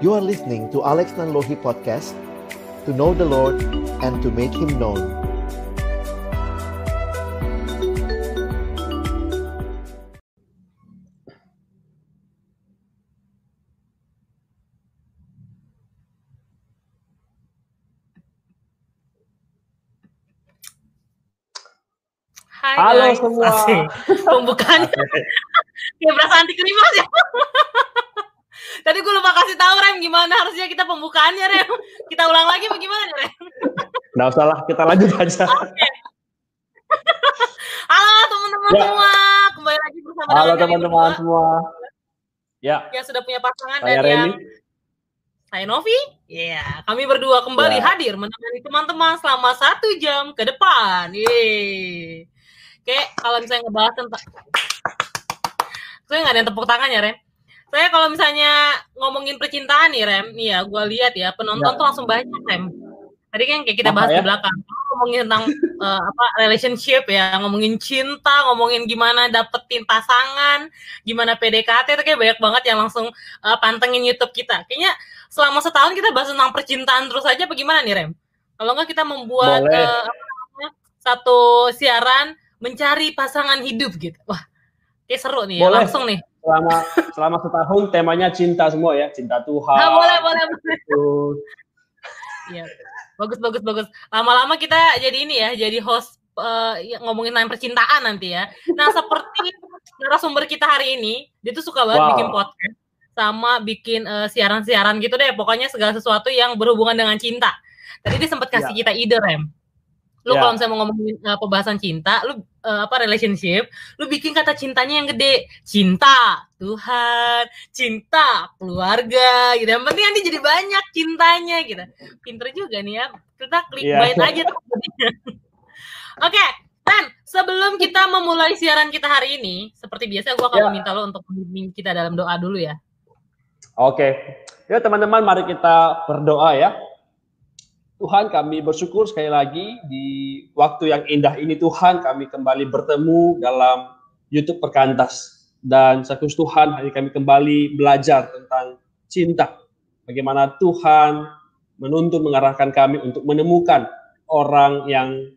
You are listening to Alex Nanlohi Podcast To know the Lord and to make Him known Hai Halo guys. semua. Asik. Pembukaannya kayak berasa anti klimaks ya. Tadi gue lupa kasih tahu Rem gimana harusnya kita pembukaannya Rem. Kita ulang lagi bagaimana Rem? Nggak usah lah, kita lanjut aja. Oke. Halo teman-teman Ya. semua, kembali lagi bersama Halo teman-teman semua. Ya, yang sudah punya pasangan saya dan yang saya Novi. Iya, kami berdua kembali Ya. hadir menemani teman-teman selama satu jam ke depan. Yeay. Oke, kalau misalnya ngebahas tentang saya nggak ada yang tepuk tangan ya, Rem. Saya kalau misalnya ngomongin percintaan nih, Rem, nih ya, gue lihat ya penonton Ya. tuh langsung banyak, Rem. Tadi kan kayak kita Apa bahas ya? di belakang, ngomongin tentang eh, apa relationship ya, ngomongin cinta, ngomongin gimana dapetin pasangan, gimana PDKT itu kayak banyak banget yang langsung eh, pantengin YouTube kita. Kayaknya selama setahun kita bahas tentang percintaan terus aja bagaimana nih, Rem? Kalau nggak kita membuat Boleh. apa namanya, satu siaran mencari pasangan hidup gitu. Wah, kayak seru nih ya, langsung nih. Selama selama setahun temanya cinta semua ya, cinta Tuhan. Ah, boleh, boleh, boleh. Iya. Bagus, bagus, bagus. Lama-lama kita jadi ini ya, jadi host yang ngomongin tentang percintaan nanti ya. Nah, seperti narasumber kita hari ini, dia tuh suka banget Wow. bikin podcast sama bikin eh, siaran-siaran gitu deh. Pokoknya segala sesuatu yang berhubungan dengan cinta. Tadi dia sempat kasih kita ide, Rem. Lu Ya. kalau misalnya mau ngomongin eh, pembahasan cinta, lu eh, apa relationship, lu bikin kata cintanya yang gede. Cinta Tuhan, cinta keluarga gitu. Yang penting nanti jadi banyak cintanya gitu. Pinter juga nih ya. Kita klik Iya. bait aja tuh. Oke, Ren, sebelum kita memulai siaran kita hari ini, seperti biasa gua akan Ya. meminta lo untuk membimbing kita dalam doa dulu ya. Oke. Ya teman-teman, mari kita berdoa ya. Tuhan kami bersyukur sekali lagi di waktu yang indah ini Tuhan kami kembali bertemu dalam YouTube Perkantas. Dan sekus Tuhan hari kami kembali belajar tentang cinta. Bagaimana Tuhan menuntun mengarahkan kami untuk menemukan orang yang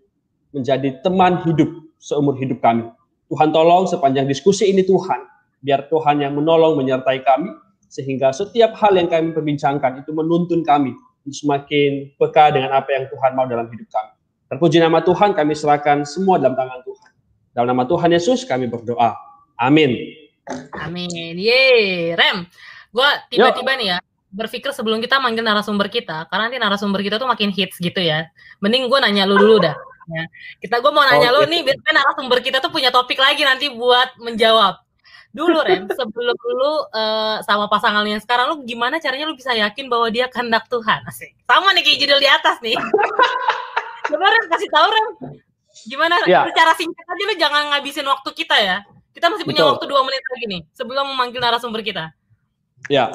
menjadi teman hidup seumur hidup kami. Tuhan tolong sepanjang diskusi ini Tuhan, biar Tuhan yang menolong menyertai kami, sehingga setiap hal yang kami perbincangkan itu menuntun kami semakin peka dengan apa yang Tuhan mau dalam hidup kami. Terpuji nama Tuhan, kami serahkan semua dalam tangan Tuhan. Dalam nama Tuhan Yesus kami berdoa. Amin. Amin. Yeay, Rem. Gua tiba-tiba nih ya berpikir sebelum kita manggil narasumber kita, karena nanti narasumber kita tuh makin hits gitu ya. Mending gue nanya lu dulu dah. Ya. Kita gue mau nanya lu Oke. nih, biasanya narasumber kita tuh punya topik lagi nanti buat menjawab. Dulu Rem, sebelum lu eh, sama pasangan lu yang sekarang, lu gimana caranya lu bisa yakin bahwa dia kehendak Tuhan? Asik. Sama nih kayak judul di atas nih. Coba Rem, kasih tahu Rem. Gimana? Ya. Secara singkat aja lu jangan ngabisin waktu kita ya. Kita masih punya Betul. waktu dua menit lagi nih sebelum memanggil narasumber kita. Ya.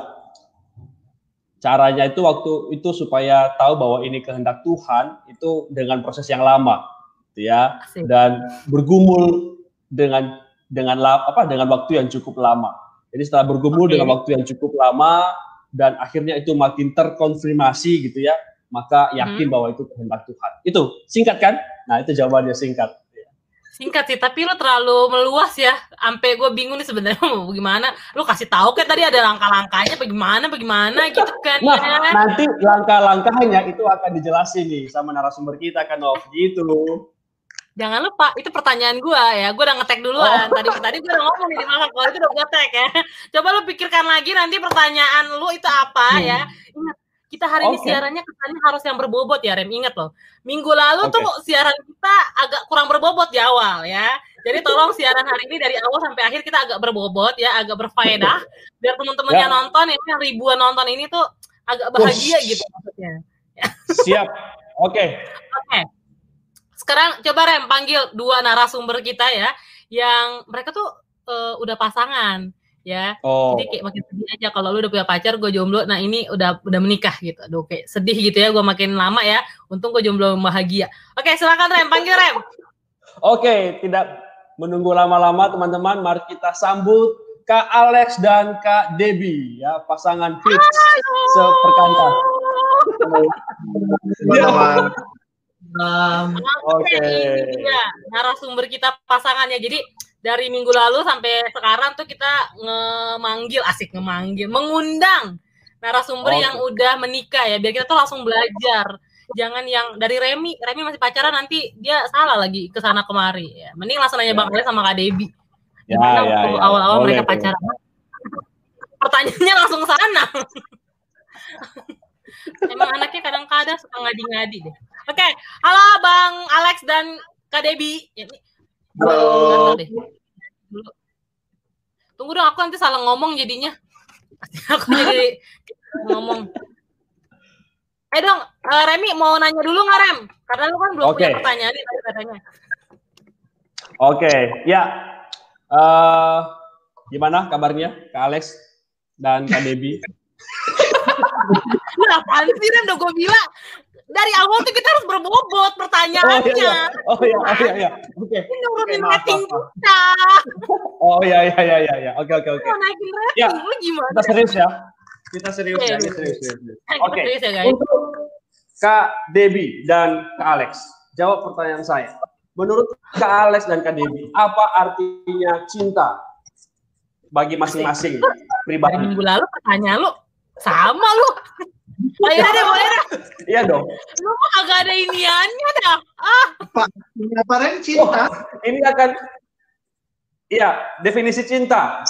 Caranya itu waktu itu supaya tahu bahwa ini kehendak Tuhan itu dengan proses yang lama, gitu ya. Asik. dan bergumul dengan dengan apa dengan waktu yang cukup lama. Jadi setelah bergumul Oke. dengan waktu yang cukup lama dan akhirnya itu makin terkonfirmasi gitu ya, maka yakin bahwa itu kehendak Tuhan. Itu singkat kan? Nah itu jawabannya singkat. Singkat sih, tapi lu terlalu meluas ya. Sampai gue bingung nih sebenarnya mau gimana. Lu kasih tahu kan tadi ada langkah-langkahnya bagaimana bagaimana gitu kan. Nah ya. nanti langkah-langkahnya itu akan dijelasin nih sama narasumber kita kan Nov gitu. Jangan lupa itu pertanyaan gua ya. Gua udah ngetek duluan. Tadi tadi gua udah ngomong di belakang kalau itu udah gua tag ya. Coba lu pikirkan lagi nanti pertanyaan lu itu apa ya. Ingat kita hari ini Oke. siarannya kesannya harus yang berbobot ya Rem. Ingat loh. Minggu lalu Oke. tuh siaran kita agak kurang berbobot di awal ya. Jadi tolong siaran hari ini dari awal sampai akhir kita agak berbobot ya, agak berfaedah biar teman-teman Ya. yang nonton ini yang ribuan nonton ini tuh agak bahagia Wush. gitu maksudnya. Siap. Oke. Oke. Sekarang coba Rem panggil dua narasumber kita ya yang mereka tuh eh, udah pasangan ya. Oh. Jadi kayak makin sedih aja kalau lu udah punya pacar, gue jomblo. Nah ini udah udah menikah gitu. Aduh kayak sedih gitu ya. Gue makin lama ya. Untung gue jomblo bahagia. Oke silakan Rem, panggil Rem. Oke, tidak menunggu lama-lama teman-teman, mari kita sambut Kak Alex dan Kak Debbie ya pasangan hits seperkantas. Ya. Um, Oke. Ini dia narasumber kita pasangannya. Jadi dari minggu lalu sampai sekarang tuh kita ngemanggil, asik ngemanggil, mengundang narasumber Oke. yang udah menikah ya. Biar kita tuh langsung belajar. Jangan yang dari Remi, Remi masih pacaran nanti dia salah lagi ke sana kemari ya. Mending langsung nanya Ya. Bang Alex sama Kak Debbie. Ya, Gimana ya, waktu ya. awal-awal Boleh, mereka boleh. pacaran? Pertanyaannya langsung ke sana. Emang anaknya kadang-kadang suka ngadi-ngadi deh. Oke, halo Bang Alex dan Kak Debbie. Ya, ini- Halo. Tunggu dong, aku nanti salah ngomong jadinya. aku jadi ngomong. Eh dong, eh, Remi mau nanya dulu nggak Rem? Karena lu kan belum Oke. punya pertanyaan nih tadi katanya. Oke, ya. Eh, gimana kabarnya Kak Alex dan Kak Debbie? Lu apaan sih Rem? Udah gue bilang. Dari awal tuh kita harus berbobot Oh pertanyaannya. iya, iya. oh iya, oh iya, iya. Oke. Ini nurunin maaf, rating kita. Oh iya, iya, iya, iya, iya. Oke, oke, oke. Mau naikin rating, Ya, lu gimana? Kita serius ya. Kita serius Oke, ya, kita serius, serius, serius. Eh, Oke. serius ya. Untuk Kak Debbie dan Kak Alex, jawab pertanyaan saya. Menurut Kak Alex dan Kak Debbie, apa artinya cinta bagi masing-masing Dari pribadi? minggu lalu pertanyaan lu sama lu. Ayo deh, boleh dah. Iya dong. Lu mah agak ada iniannya dah. Ah, Kenapa Ren cinta? Ini akan Iya, definisi cinta.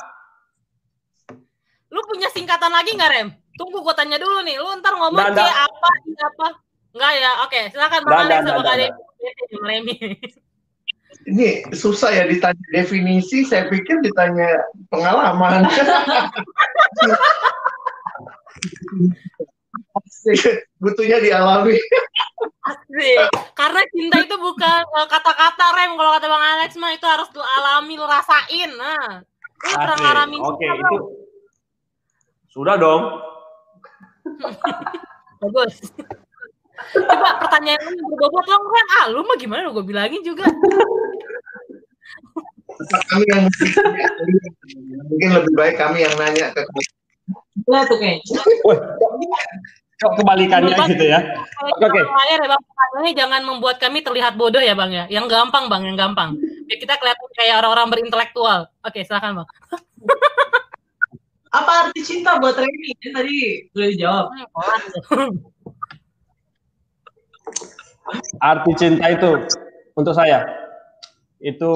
lu punya singkatan lagi nggak Rem? Tunggu gua tanya dulu nih. Lu ntar ngomong nggak. kayak apa, apa? Enggak ya? Oke, silakan Bang Alex sama Kak Remi. Ini susah ya ditanya definisi, saya pikir ditanya pengalaman. Butuhnya dialami. Asik. Karena cinta itu bukan eh, kata-kata Rem. Kalau kata Bang Alex mah itu harus lu alami, lu rasain. Nah, lu pernah Asik. ngalamin Oke, cinta itu sudah dong. Bagus. Coba pertanyaan lu berbobot dong, Rem. Ah, lu mah gimana? Gue bilangin juga. Kami yang mungkin lebih baik kami yang nanya ke lah tuh kayaknya. Kebalikannya Bang, gitu ya. Oke, layar ya bang, jangan membuat kami terlihat bodoh ya bang ya. Yang gampang bang, yang gampang. Biar kita kelihatan kayak orang-orang berintelektual. Oke, silakan bang. Apa arti cinta buat Remy? Kan tadi udah dijawab. Arti cinta itu untuk saya itu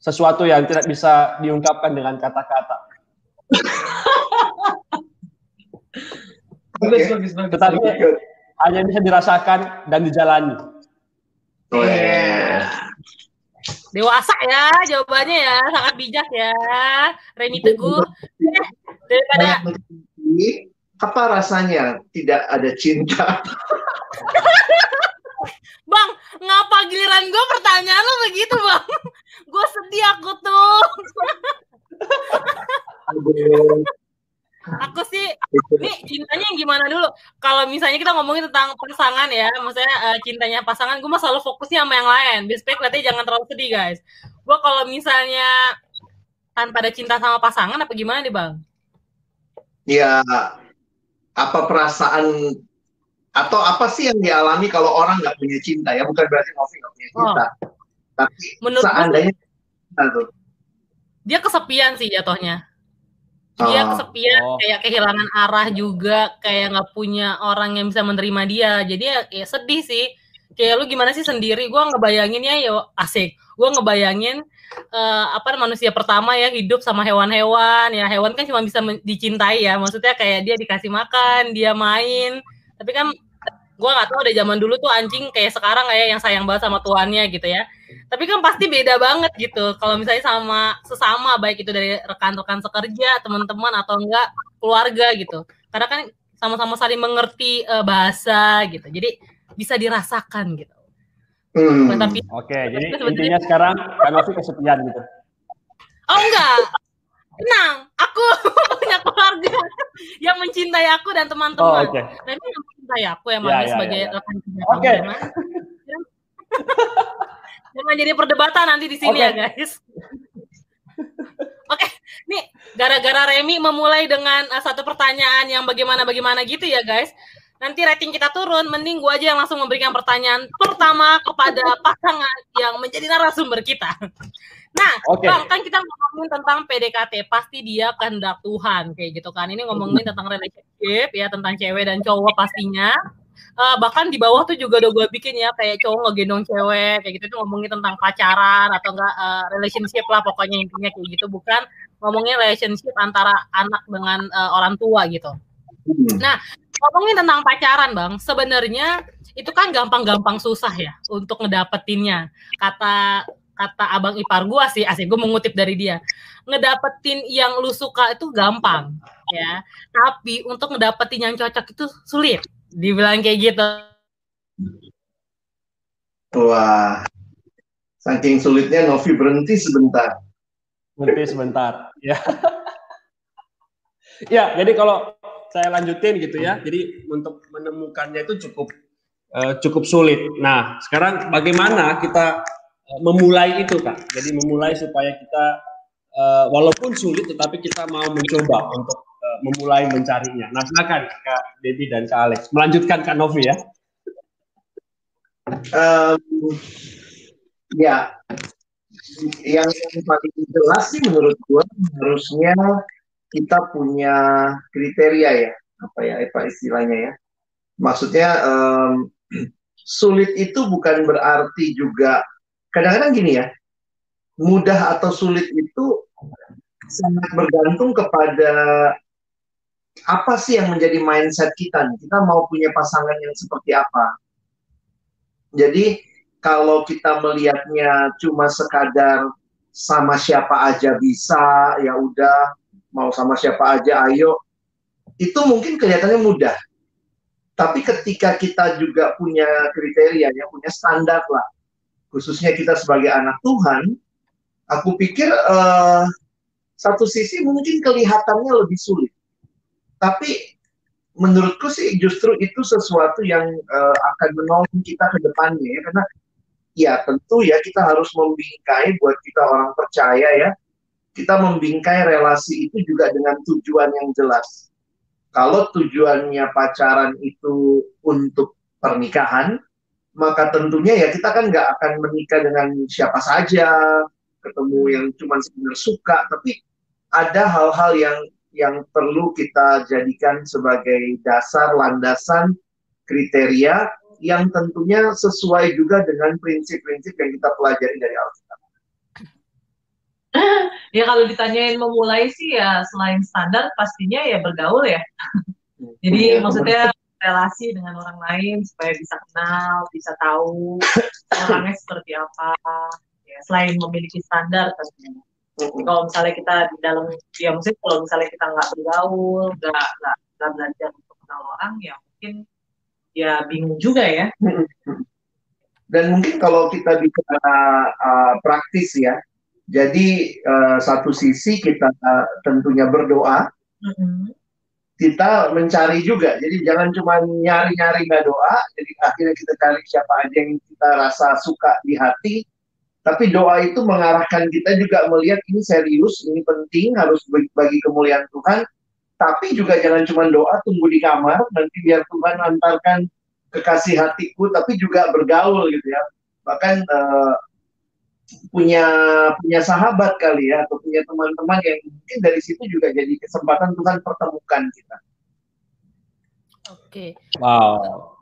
sesuatu yang tidak bisa diungkapkan dengan kata-kata. Bagus, bagus, bagus. Tetapi hanya bisa dirasakan dan dijalani. Weh. Dewasa ya jawabannya ya, sangat bijak ya. Reni Teguh. Daripada apa rasanya tidak ada cinta? Bang, ngapa giliran gue pertanyaan lo begitu bang? gue sedih aku tuh. Aku sih. Ini cintanya yang gimana dulu? Kalau misalnya kita ngomongin tentang pasangan ya, maksudnya eh, cintanya pasangan, gue mah selalu fokusnya sama yang lain. Biar kelihatannya jangan terlalu sedih guys. Gue kalau misalnya tanpa ada cinta sama pasangan apa gimana nih bang? Ya, apa perasaan atau apa sih yang dialami kalau orang nggak punya cinta ya? Bukan berarti Novi nggak punya cinta, tapi Menurut gue seandainya tuh. dia kesepian sih jatuhnya. Dia Oh. kesepian, Oh. kayak kehilangan arah juga, kayak nggak punya orang yang bisa menerima dia. Jadi ya, ya sedih sih. Kayak lu gimana sih sendiri? Gue ngebayanginnya ya asik. Gue ngebayangin eh, apa manusia pertama ya hidup sama hewan-hewan. Ya hewan kan cuma bisa dicintai ya. Maksudnya kayak dia dikasih makan, dia main. Tapi kan gue nggak tahu ada zaman dulu tuh anjing kayak sekarang kayak yang sayang banget sama tuannya gitu ya. Tapi kan pasti beda banget gitu. Kalau misalnya sama sesama baik itu dari rekan-rekan sekerja, teman-teman atau enggak keluarga gitu. Karena kan sama-sama saling mengerti eh, bahasa gitu. Jadi bisa dirasakan gitu. Hmm. Nah, tapi Oke, jadi Sebenarnya- intinya sekarang Kak Novi kesepian gitu. oh enggak. Tenang, aku punya keluarga yang mencintai aku dan Oh, teman-teman. oke. Tapi yang mencintai aku yang Ya, manggil ya, sebagai ya, ya. rekan kerja Oke. Mas. Jangan jadi perdebatan nanti di sini Oke. ya guys. Nih, gara-gara Remi memulai dengan uh, satu pertanyaan yang bagaimana-bagaimana gitu ya, guys. Nanti rating kita turun, mending gua aja yang langsung memberikan pertanyaan pertama kepada pasangan yang menjadi narasumber kita. Nah, Oke. Bang, kan kita ngomongin tentang PDKT, pasti dia kehendak Tuhan kayak gitu kan. Ini ngomongin tentang relationship ya, tentang cewek dan cowok pastinya. Eh, bahkan di bawah tuh juga udah gue bikin ya kayak cowok ngegendong cewek kayak gitu tuh ngomongin tentang pacaran atau enggak eh, relationship lah pokoknya intinya kayak gitu bukan ngomongin relationship antara anak dengan eh, orang tua gitu. Nah, ngomongin tentang pacaran, Bang, sebenarnya itu kan gampang-gampang susah ya untuk ngedapetinnya. Kata kata abang ipar gua sih, asik gue mengutip dari dia. Ngedapetin yang lu suka itu gampang, ya. Tapi untuk ngedapetin yang cocok itu sulit. Dibilang kayak gitu. Wah, saking sulitnya Novi berhenti sebentar. Berhenti sebentar. Ya. ya, jadi kalau saya lanjutin gitu ya. Jadi untuk menemukannya itu cukup eh, cukup sulit. Nah, sekarang bagaimana kita memulai itu, Kak? Jadi memulai supaya kita eh, walaupun sulit tetapi kita mau mencoba untuk eh, memulai mencarinya. Nah, silakan Kak Debbie dan Kak Alex. Melanjutkan Kak Novi ya. Em, ya, yang paling jelas sih menurut gua harusnya kita punya kriteria ya, apa ya, apa istilahnya ya. Maksudnya em, sulit itu bukan berarti juga kadang-kadang gini ya, mudah atau sulit itu sangat bergantung kepada apa sih yang menjadi mindset kita nih. Kita mau punya pasangan yang seperti apa. Jadi kalau kita melihatnya cuma sekadar sama siapa aja bisa, ya udah mau sama siapa aja ayo, itu mungkin kelihatannya mudah. Tapi ketika kita juga punya kriteria, ya punya standar lah, khususnya kita sebagai anak Tuhan, aku pikir eh, satu sisi mungkin kelihatannya lebih sulit. Tapi menurutku sih justru itu sesuatu yang eh, akan menolong kita ke depannya ya. Karena ya tentu ya kita harus membingkai buat kita orang percaya ya. Kita membingkai relasi itu juga dengan tujuan yang jelas. Kalau tujuannya pacaran itu untuk pernikahan maka tentunya ya kita kan nggak akan menikah dengan siapa saja ketemu yang cuma sekedar suka tapi ada hal-hal yang yang perlu kita jadikan sebagai dasar landasan kriteria yang tentunya sesuai juga dengan prinsip-prinsip yang kita pelajari dari Alkitab. Ya kalau ditanyain memulai sih ya selain standar pastinya ya bergaul ya. Jadi Ya, maksudnya relasi dengan orang lain supaya bisa kenal, bisa tahu orangnya seperti apa. Ya, selain memiliki standar tentunya. Kalau misalnya kita di dalam, ya maksudnya kalau misalnya kita nggak bergaul, nggak nggak belajar untuk kenal orang, ya mungkin ya bingung juga ya. Dan mungkin kalau kita bicara uh, praktis ya, jadi uh, satu sisi kita uh, tentunya berdoa, Mm-mm. Kita mencari juga. Jadi jangan cuma nyari-nyari nggak doa, jadi akhirnya kita cari siapa aja yang kita rasa suka di hati. Tapi doa itu mengarahkan kita juga melihat ini serius, ini penting, harus bagi- kemuliaan Tuhan. Tapi juga jangan cuma doa, tunggu di kamar, nanti biar Tuhan antarkan kekasih hatiku, tapi juga bergaul gitu ya. Bahkan eh, punya punya sahabat kali ya, atau punya teman-teman yang mungkin dari situ juga jadi kesempatan Tuhan pertemukan kita. Oke. Wow.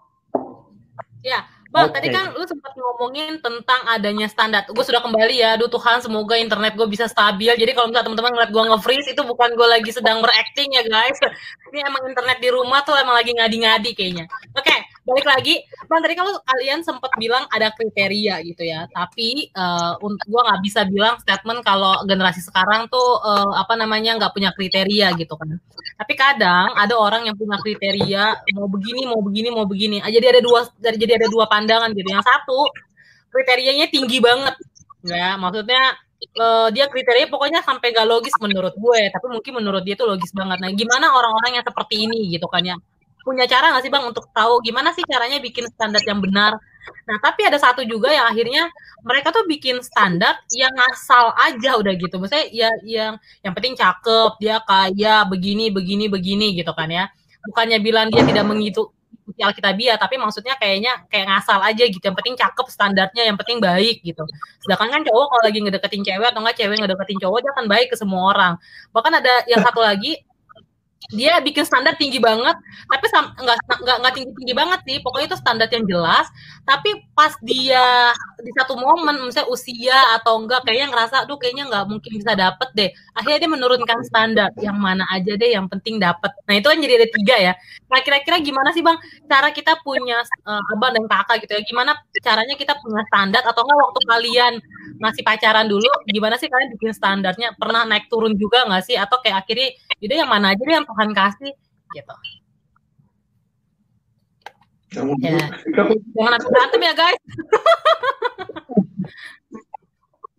Ya, Bang, Oke. tadi kan lu sempat ngomongin tentang adanya standar. Gue sudah kembali ya. Aduh Tuhan, semoga internet gue bisa stabil. Jadi kalau misalnya teman-teman ngeliat gue nge-freeze, itu bukan gue lagi sedang berakting ya guys. Ini emang internet di rumah tuh emang lagi ngadi-ngadi kayaknya. Oke, balik lagi. Bang, tadi kalau kalian sempat bilang ada kriteria gitu ya. Tapi eh, untuk gue nggak bisa bilang statement kalau generasi sekarang tuh eh, apa namanya nggak punya kriteria gitu kan. Tapi kadang ada orang yang punya kriteria mau begini, mau begini, mau begini. Ah, Jadi ada dua, jadi ada dua pandangan gitu. Yang satu kriterianya tinggi banget, ya. Maksudnya eh, dia kriteria pokoknya sampai gak logis menurut gue, tapi mungkin menurut dia tuh logis banget. Nah, gimana orang-orang yang seperti ini gitu kan ya? Punya cara nggak sih bang untuk tahu gimana sih caranya bikin standar yang benar Nah, tapi ada satu juga yang akhirnya mereka tuh bikin standar yang ngasal aja udah gitu. Maksudnya ya yang yang penting cakep, dia kaya, begini, begini, begini gitu kan ya. Bukannya bilang dia tidak mengikuti Alkitabiah, tapi maksudnya kayaknya kayak ngasal aja gitu. Yang penting cakep standarnya, yang penting baik gitu. Sedangkan kan cowok kalau lagi ngedeketin cewek atau enggak cewek ngedeketin cowok dia akan baik ke semua orang. Bahkan ada yang satu lagi dia bikin standar tinggi banget tapi nggak nggak tinggi tinggi banget sih. Pokoknya itu standar yang jelas. Tapi pas dia di satu momen misalnya usia atau enggak kayaknya ngerasa aduh kayaknya nggak mungkin bisa dapet deh. Akhirnya dia menurunkan standar. Yang mana aja deh yang penting dapet. Nah itu kan jadi ada tiga ya. Nah kira-kira gimana sih bang cara kita punya uh, abang dan kakak gitu ya? Gimana caranya kita punya standar? Atau enggak waktu kalian masih pacaran dulu gimana sih kalian bikin standarnya? Pernah naik turun juga nggak sih? Atau kayak akhirnya jadi yang mana aja deh yang Tuhan kasih gitu ya. jangan aku berantem ya guys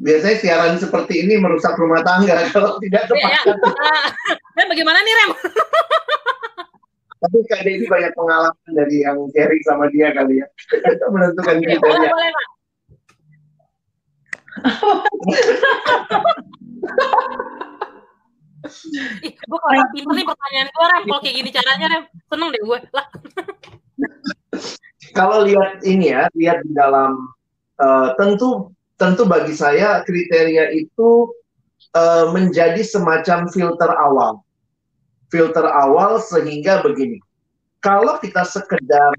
biasanya siaran seperti ini merusak rumah tangga kalau tidak tepat. Ya, ya. Dan bagaimana nih Rem? Tapi Kak ini banyak pengalaman dari yang sharing sama dia kali ya. menentukan ya, boleh, boleh, Pak. Gue kalau pinter nih pertanyaan gue, Rem. Kalau kayak gini caranya. Seneng deh gue. Lah. kalau lihat ini ya, lihat di dalam, uh, tentu tentu bagi saya kriteria itu uh, menjadi semacam filter awal. Filter awal sehingga begini. Kalau kita sekedar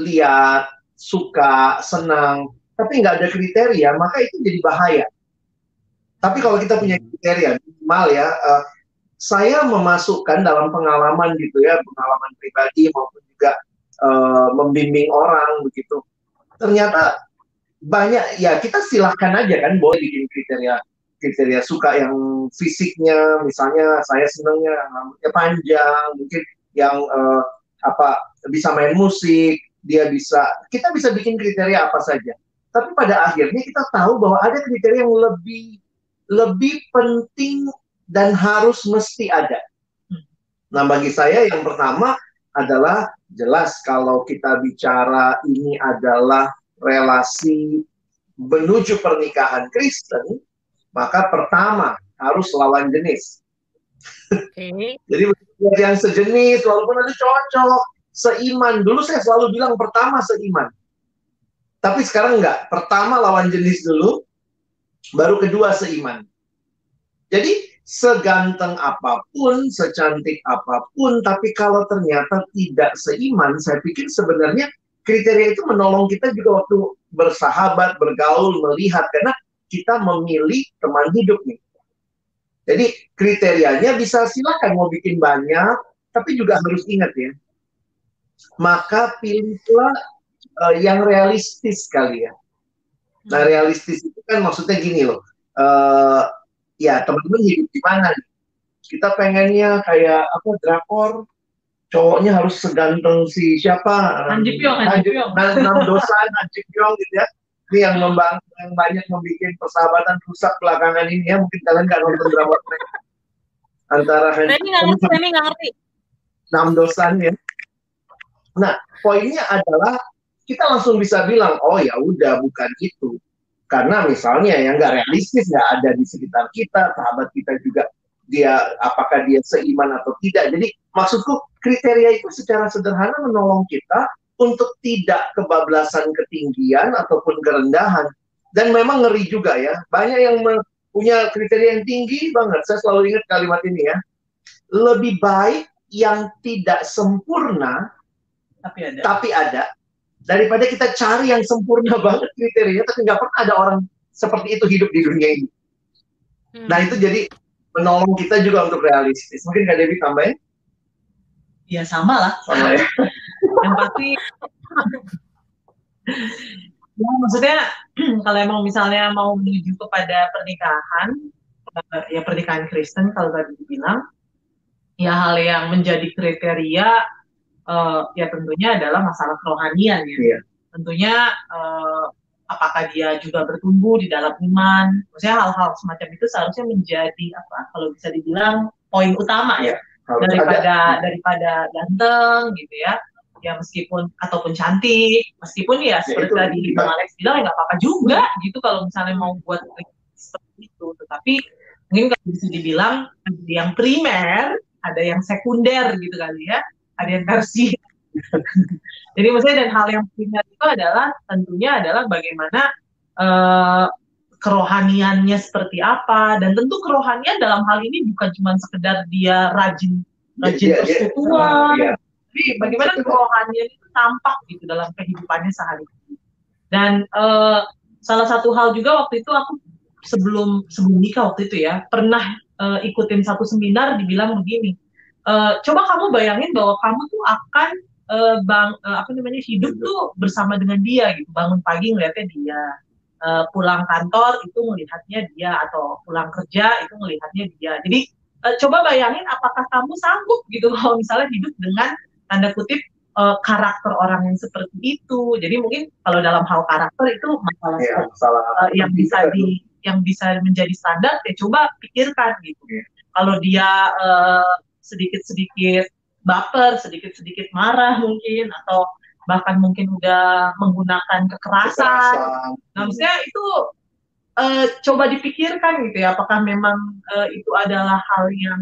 lihat, suka, senang, tapi nggak ada kriteria, maka itu jadi bahaya. Tapi kalau kita punya kriteria, minimal ya, uh, saya memasukkan dalam pengalaman gitu ya, pengalaman pribadi maupun juga uh, membimbing orang begitu. Ternyata banyak ya kita silahkan aja kan boleh bikin kriteria kriteria suka yang fisiknya misalnya saya senangnya rambutnya panjang mungkin yang uh, apa bisa main musik dia bisa kita bisa bikin kriteria apa saja tapi pada akhirnya kita tahu bahwa ada kriteria yang lebih lebih penting dan harus mesti ada. Nah, bagi saya yang pertama adalah jelas kalau kita bicara ini adalah relasi menuju pernikahan Kristen, maka pertama harus lawan jenis. Okay. Jadi yang sejenis, walaupun ada cocok, seiman. Dulu saya selalu bilang pertama seiman. Tapi sekarang enggak. Pertama lawan jenis dulu, baru kedua seiman. Jadi seganteng apa pun, secantik apa pun, tapi kalau ternyata tidak seiman, saya pikir sebenarnya kriteria itu menolong kita juga waktu bersahabat, bergaul, melihat, karena kita memilih teman hidup nih. Jadi kriterianya bisa silakan mau bikin banyak, tapi juga harus ingat ya. Maka pilihlah uh, yang realistis kali ya. Nah realistis itu kan maksudnya gini loh. Uh, ya teman-teman hidup di mana kita pengennya kayak apa drakor. Cowoknya harus seganteng si siapa? Hanji Pyong Hanji Pyong. Enam dosa Hanji Pyong gitu ya. Ini yang membang yang banyak membuat persahabatan rusak belakangan ini ya. Mungkin kalian nggak nonton drama antara Hanji nggak ngerti nggak ngerti. Enam dosan ya. Nah poinnya adalah kita langsung bisa bilang oh ya udah bukan itu karena misalnya yang nggak realistis nggak ada di sekitar kita, sahabat kita juga dia apakah dia seiman atau tidak. Jadi maksudku kriteria itu secara sederhana menolong kita untuk tidak kebablasan ketinggian ataupun kerendahan. Dan memang ngeri juga ya, banyak yang punya kriteria yang tinggi banget. Saya selalu ingat kalimat ini ya. Lebih baik yang tidak sempurna tapi ada, tapi ada daripada kita cari yang sempurna banget kriteria tapi nggak pernah ada orang seperti itu hidup di dunia ini. Hmm. Nah itu jadi menolong kita juga untuk realistis. Mungkin Kak Dewi tambahin? Ya sama lah. Sama ya. yang pasti ya maksudnya kalau emang misalnya mau menuju kepada pernikahan eh, ya pernikahan Kristen kalau tadi dibilang ya hal yang menjadi kriteria uh, ya tentunya adalah masalah kerohanian ya. Yeah. Tentunya uh, apakah dia juga bertumbuh di dalam iman. Maksudnya hal-hal semacam itu seharusnya menjadi apa kalau bisa dibilang poin utama ya. Yeah. Daripada ada. daripada ganteng gitu ya. ya meskipun ataupun cantik, meskipun ya seperti itu tadi. Bang Alex bilang ya nggak apa-apa juga gitu kalau misalnya mau buat seperti itu. Tetapi mungkin kalau bisa dibilang ada yang primer, ada yang sekunder gitu kali ya, ada yang tersier. Jadi maksudnya dan hal yang primer itu adalah tentunya adalah bagaimana eh, kerohaniannya seperti apa dan tentu kerohanian dalam hal ini bukan cuma sekedar dia rajin rajin Dia- dia- persekutuan, Iya. tapi bagaimana kerohanian itu tampak gitu dalam kehidupannya sehari-hari. Dan eh, salah satu hal juga waktu itu aku sebelum sebelum nikah waktu itu ya pernah eh, ikutin satu seminar dibilang begini, eh, coba kamu bayangin bahwa kamu tuh akan eh, bang eh, apa namanya hidup tuh bersama dengan dia gitu, bangun pagi ngeliatnya dia, Eh, pulang kantor itu melihatnya dia atau pulang kerja itu melihatnya dia. Jadi eh, coba bayangin apakah kamu sanggup gitu kalau misalnya hidup dengan tanda kutip eh, karakter orang yang seperti itu. Jadi mungkin kalau dalam hal karakter itu masalah Iya, salah. eh, yang bisa di yang bisa menjadi standar ya coba pikirkan gitu. Iya. Kalau dia eh, sedikit-sedikit baper, sedikit-sedikit marah mungkin atau bahkan mungkin udah menggunakan kekerasan. Kekerasan. Nah, maksudnya itu eh, coba dipikirkan gitu ya, apakah memang eh, itu adalah hal yang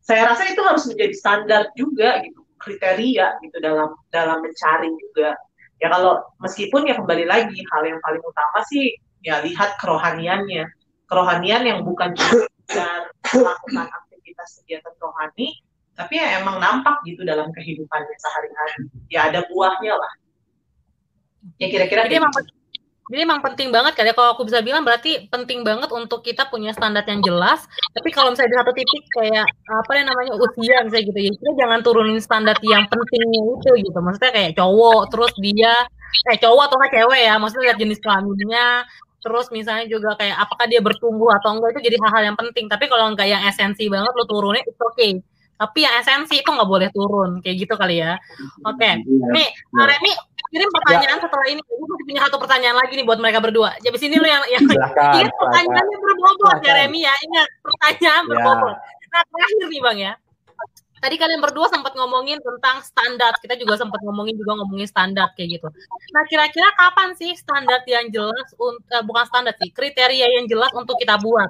saya rasa itu harus menjadi standar juga gitu, kriteria gitu dalam dalam mencari juga. Ya kalau meskipun ya kembali lagi hal yang paling utama sih ya lihat kerohaniannya. Kerohanian yang bukan cuma melakukan aktivitas kegiatan rohani, tapi ya emang nampak gitu dalam kehidupannya sehari-hari. Ya ada buahnya lah. Ya kira-kira Jadi kayak emang gitu. penting, jadi emang penting banget kali ya kalau aku bisa bilang berarti penting banget untuk kita punya standar yang jelas. Tapi kalau misalnya di satu titik kayak apa yang namanya usia misalnya gitu ya, kita jangan turunin standar yang pentingnya itu gitu. Maksudnya kayak cowok terus dia eh cowok atau cewek ya, maksudnya lihat jenis kelaminnya, terus misalnya juga kayak apakah dia bertumbuh atau enggak itu jadi hal-hal yang penting. Tapi kalau enggak yang esensi banget lo turunin itu oke. Tapi yang esensi itu nggak boleh turun kayak gitu kali ya. Oke. Iya. Nih, Pak Remi kirim pertanyaan setelah ini. Gue masih punya satu pertanyaan lagi nih buat mereka berdua. Jadi sini lu yang yang ingat pertanyaannya berbobot ya. Remi ya. Ingat pertanyaan Ya. berbobot. Nah terakhir nih Bang ya. Tadi kalian berdua sempat ngomongin tentang standar. Kita juga sempat ngomongin juga ngomongin standar kayak gitu. Nah kira-kira kapan sih standar yang jelas untuk bukan standar sih kriteria yang jelas untuk kita buat?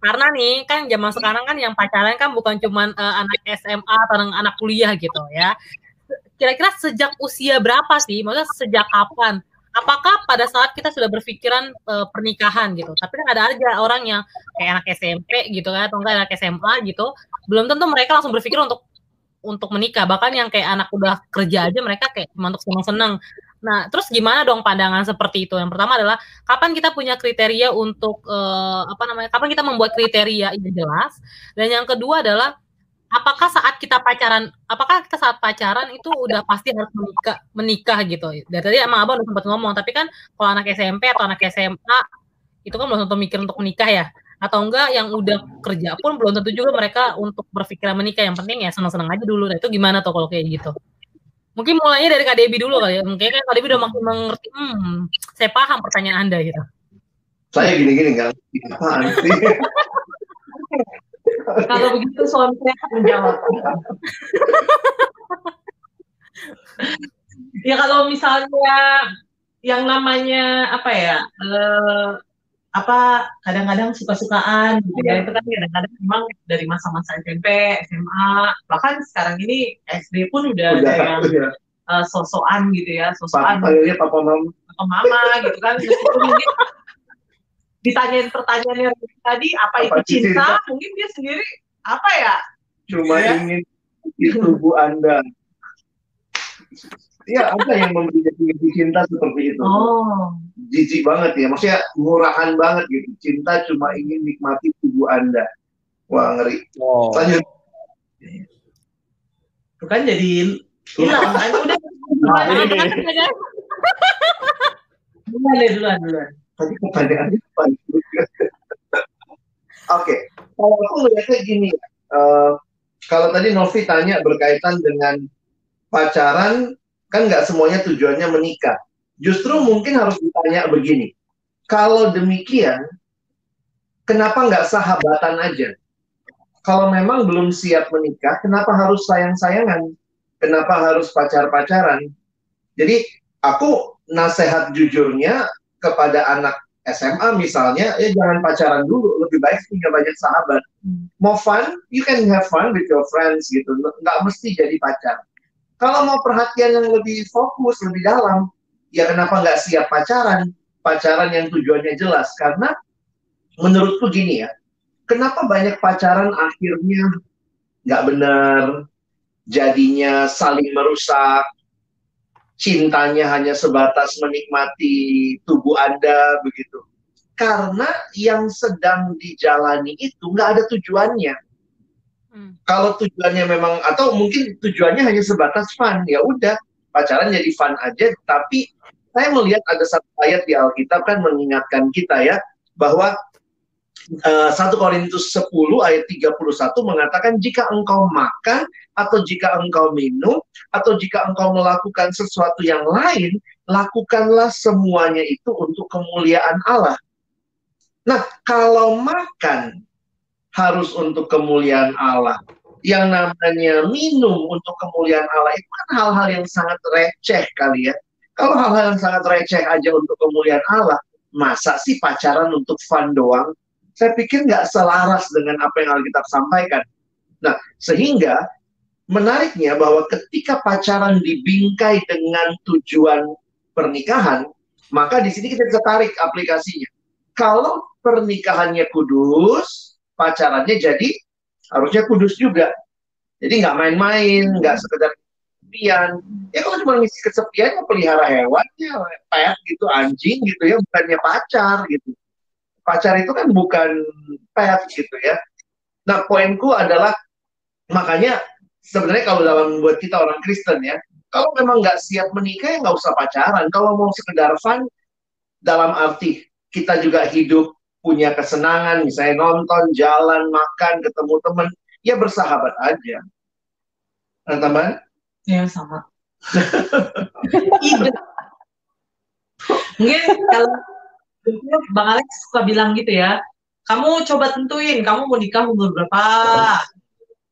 Karena nih kan zaman sekarang kan yang pacaran kan bukan cuman eh, anak SMA atau anak kuliah gitu ya kira-kira sejak usia berapa sih? Maksudnya sejak kapan? Apakah pada saat kita sudah berpikiran eh, pernikahan gitu? Tapi kan ada aja orang yang kayak anak SMP gitu kan, atau enggak anak SMA gitu, belum tentu mereka langsung berpikir untuk untuk menikah. Bahkan yang kayak anak udah kerja aja mereka kayak cuma untuk seneng-seneng. Nah, terus gimana dong pandangan seperti itu? Yang pertama adalah kapan kita punya kriteria untuk eh, apa namanya? Kapan kita membuat kriteria yang jelas? Dan yang kedua adalah apakah saat kita pacaran, apakah kita saat pacaran itu udah pasti harus menikah, menikah gitu? Dari tadi emang abang udah sempat ngomong, tapi kan kalau anak SMP atau anak SMA itu kan belum tentu mikir untuk menikah ya, atau enggak yang udah kerja pun belum tentu juga mereka untuk berpikiran menikah. Yang penting ya senang-senang aja dulu. Nah itu gimana tuh kalau kayak gitu? Mungkin mulainya dari Kak Debi dulu kali ya. Mungkin kan Kak Debi udah makin mengerti. Hmm, saya paham pertanyaan Anda gitu. Saya gini-gini sih. Kalau begitu suami saya akan menjawab. ya kalau misalnya yang namanya apa ya eh, apa kadang-kadang suka-sukaan gitu ya itu kan kadang-kadang memang dari masa-masa SMP, SMA bahkan sekarang ini SD pun udah ada yang Udah, udah. eh, sosokan gitu ya Papa, sosokan panggilnya papa mama. ke mama gitu kan meskipun mungkin ditanyain pertanyaannya tadi apa, Apa itu itu cinta cinta? mungkin dia sendiri apa ya Cuma Ya. ingin di tubuh Anda. Iya, apa yang memberi definisi cinta seperti itu? oh Jijik banget ya, maksudnya murahan banget gitu. Cinta cuma ingin nikmati tubuh Anda. Wah, ngeri. Oh. Lanjut. bukan jadi hilang kan udah duluan ini duluan nih. duluan deh, duluan duluan Tadi pertanyaannya apa? Oke, kalau aku melihatnya gini, ya, eh, kalau tadi Novi tanya berkaitan dengan pacaran, kan nggak semuanya tujuannya menikah. Justru mungkin harus ditanya begini, kalau demikian, kenapa nggak sahabatan aja? Kalau memang belum siap menikah, kenapa harus sayang-sayangan? kenapa harus pacar-pacaran? Jadi aku nasehat jujurnya kepada anak SMA misalnya, ya jangan pacaran dulu, lebih baik punya banyak sahabat. Mau fun, you can have fun with your friends gitu, nggak mesti jadi pacar. Kalau mau perhatian yang lebih fokus, lebih dalam, ya kenapa nggak siap pacaran? Pacaran yang tujuannya jelas, karena menurutku gini ya, kenapa banyak pacaran akhirnya nggak benar, jadinya saling merusak, cintanya hanya sebatas menikmati tubuh Anda begitu. Karena yang sedang dijalani itu nggak ada tujuannya. Hmm. Kalau tujuannya memang atau mungkin tujuannya hanya sebatas fun, ya udah pacaran jadi fun aja. Tapi saya melihat ada satu ayat di Alkitab kan mengingatkan kita ya bahwa 1 eh, Korintus 10 ayat 31 mengatakan jika engkau makan atau jika engkau minum atau jika engkau melakukan sesuatu yang lain lakukanlah semuanya itu untuk kemuliaan Allah. Nah, kalau makan harus untuk kemuliaan Allah. Yang namanya minum untuk kemuliaan Allah itu kan hal-hal yang sangat receh kali ya. Kalau hal-hal yang sangat receh aja untuk kemuliaan Allah, masa sih pacaran untuk fun doang? saya pikir nggak selaras dengan apa yang Alkitab sampaikan. Nah, sehingga menariknya bahwa ketika pacaran dibingkai dengan tujuan pernikahan, maka di sini kita bisa tarik aplikasinya. Kalau pernikahannya kudus, pacarannya jadi harusnya kudus juga. Jadi nggak main-main, nggak sekedar kesepian. Ya kalau cuma ngisi kesepian, ya pelihara hewan, ya pet gitu, anjing gitu ya, bukannya pacar gitu pacar itu kan bukan pet gitu ya. Nah, poinku adalah makanya sebenarnya kalau dalam buat kita orang Kristen ya, kalau memang nggak siap menikah ya nggak usah pacaran. Kalau mau sekedar fun, dalam arti kita juga hidup punya kesenangan, misalnya nonton, jalan, makan, ketemu teman, ya bersahabat aja. Nah, teman? Ya, sama. Mungkin kalau Bang Alex suka bilang gitu ya, kamu coba tentuin, kamu mau nikah umur berapa,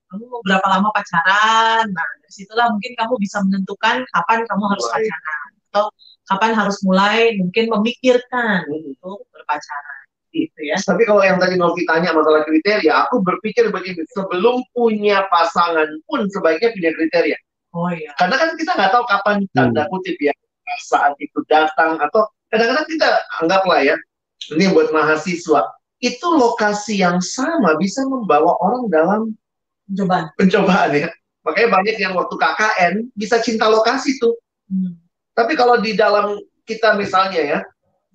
kamu mau berapa lama pacaran, nah dari situlah mungkin kamu bisa menentukan kapan kamu harus pacaran, atau kapan harus mulai mungkin memikirkan untuk berpacaran gitu ya. Tapi kalau yang tadi mau tanya masalah kriteria, aku berpikir begini, sebelum punya pasangan pun sebaiknya punya kriteria. Oh iya. Karena kan kita nggak tahu kapan tanda hmm. kutip ya saat itu datang atau kadang-kadang kita anggaplah ya, ini buat mahasiswa, itu lokasi yang sama bisa membawa orang dalam pencobaan. Pencobaan ya. Makanya banyak yang waktu KKN bisa cinta lokasi tuh. Hmm. Tapi kalau di dalam kita misalnya ya,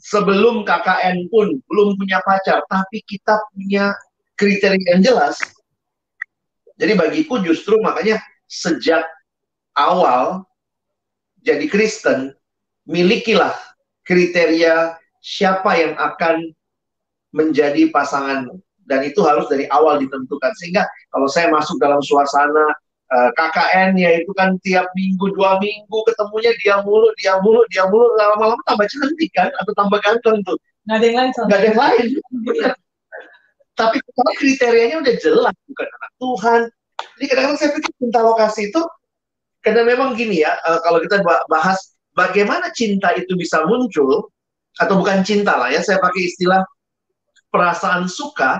sebelum KKN pun belum punya pacar, tapi kita punya kriteria yang jelas. Jadi bagiku justru makanya sejak awal jadi Kristen, milikilah kriteria siapa yang akan menjadi pasanganmu dan itu harus dari awal ditentukan sehingga kalau saya masuk dalam suasana uh, eh, KKN ya itu kan tiap minggu dua minggu ketemunya dia mulu dia mulu dia mulu. Lama-lama tambah cantik kan atau tambah ganteng tuh. Nggak ada yang lain nggak ada yang lain. Tapi kalau kriterianya udah jelas bukan anak Tuhan. Jadi kadang-kadang saya pikir cinta lokasi itu karena memang gini ya uh, kalau kita bahas bagaimana cinta itu bisa muncul atau bukan cinta lah ya saya pakai istilah perasaan suka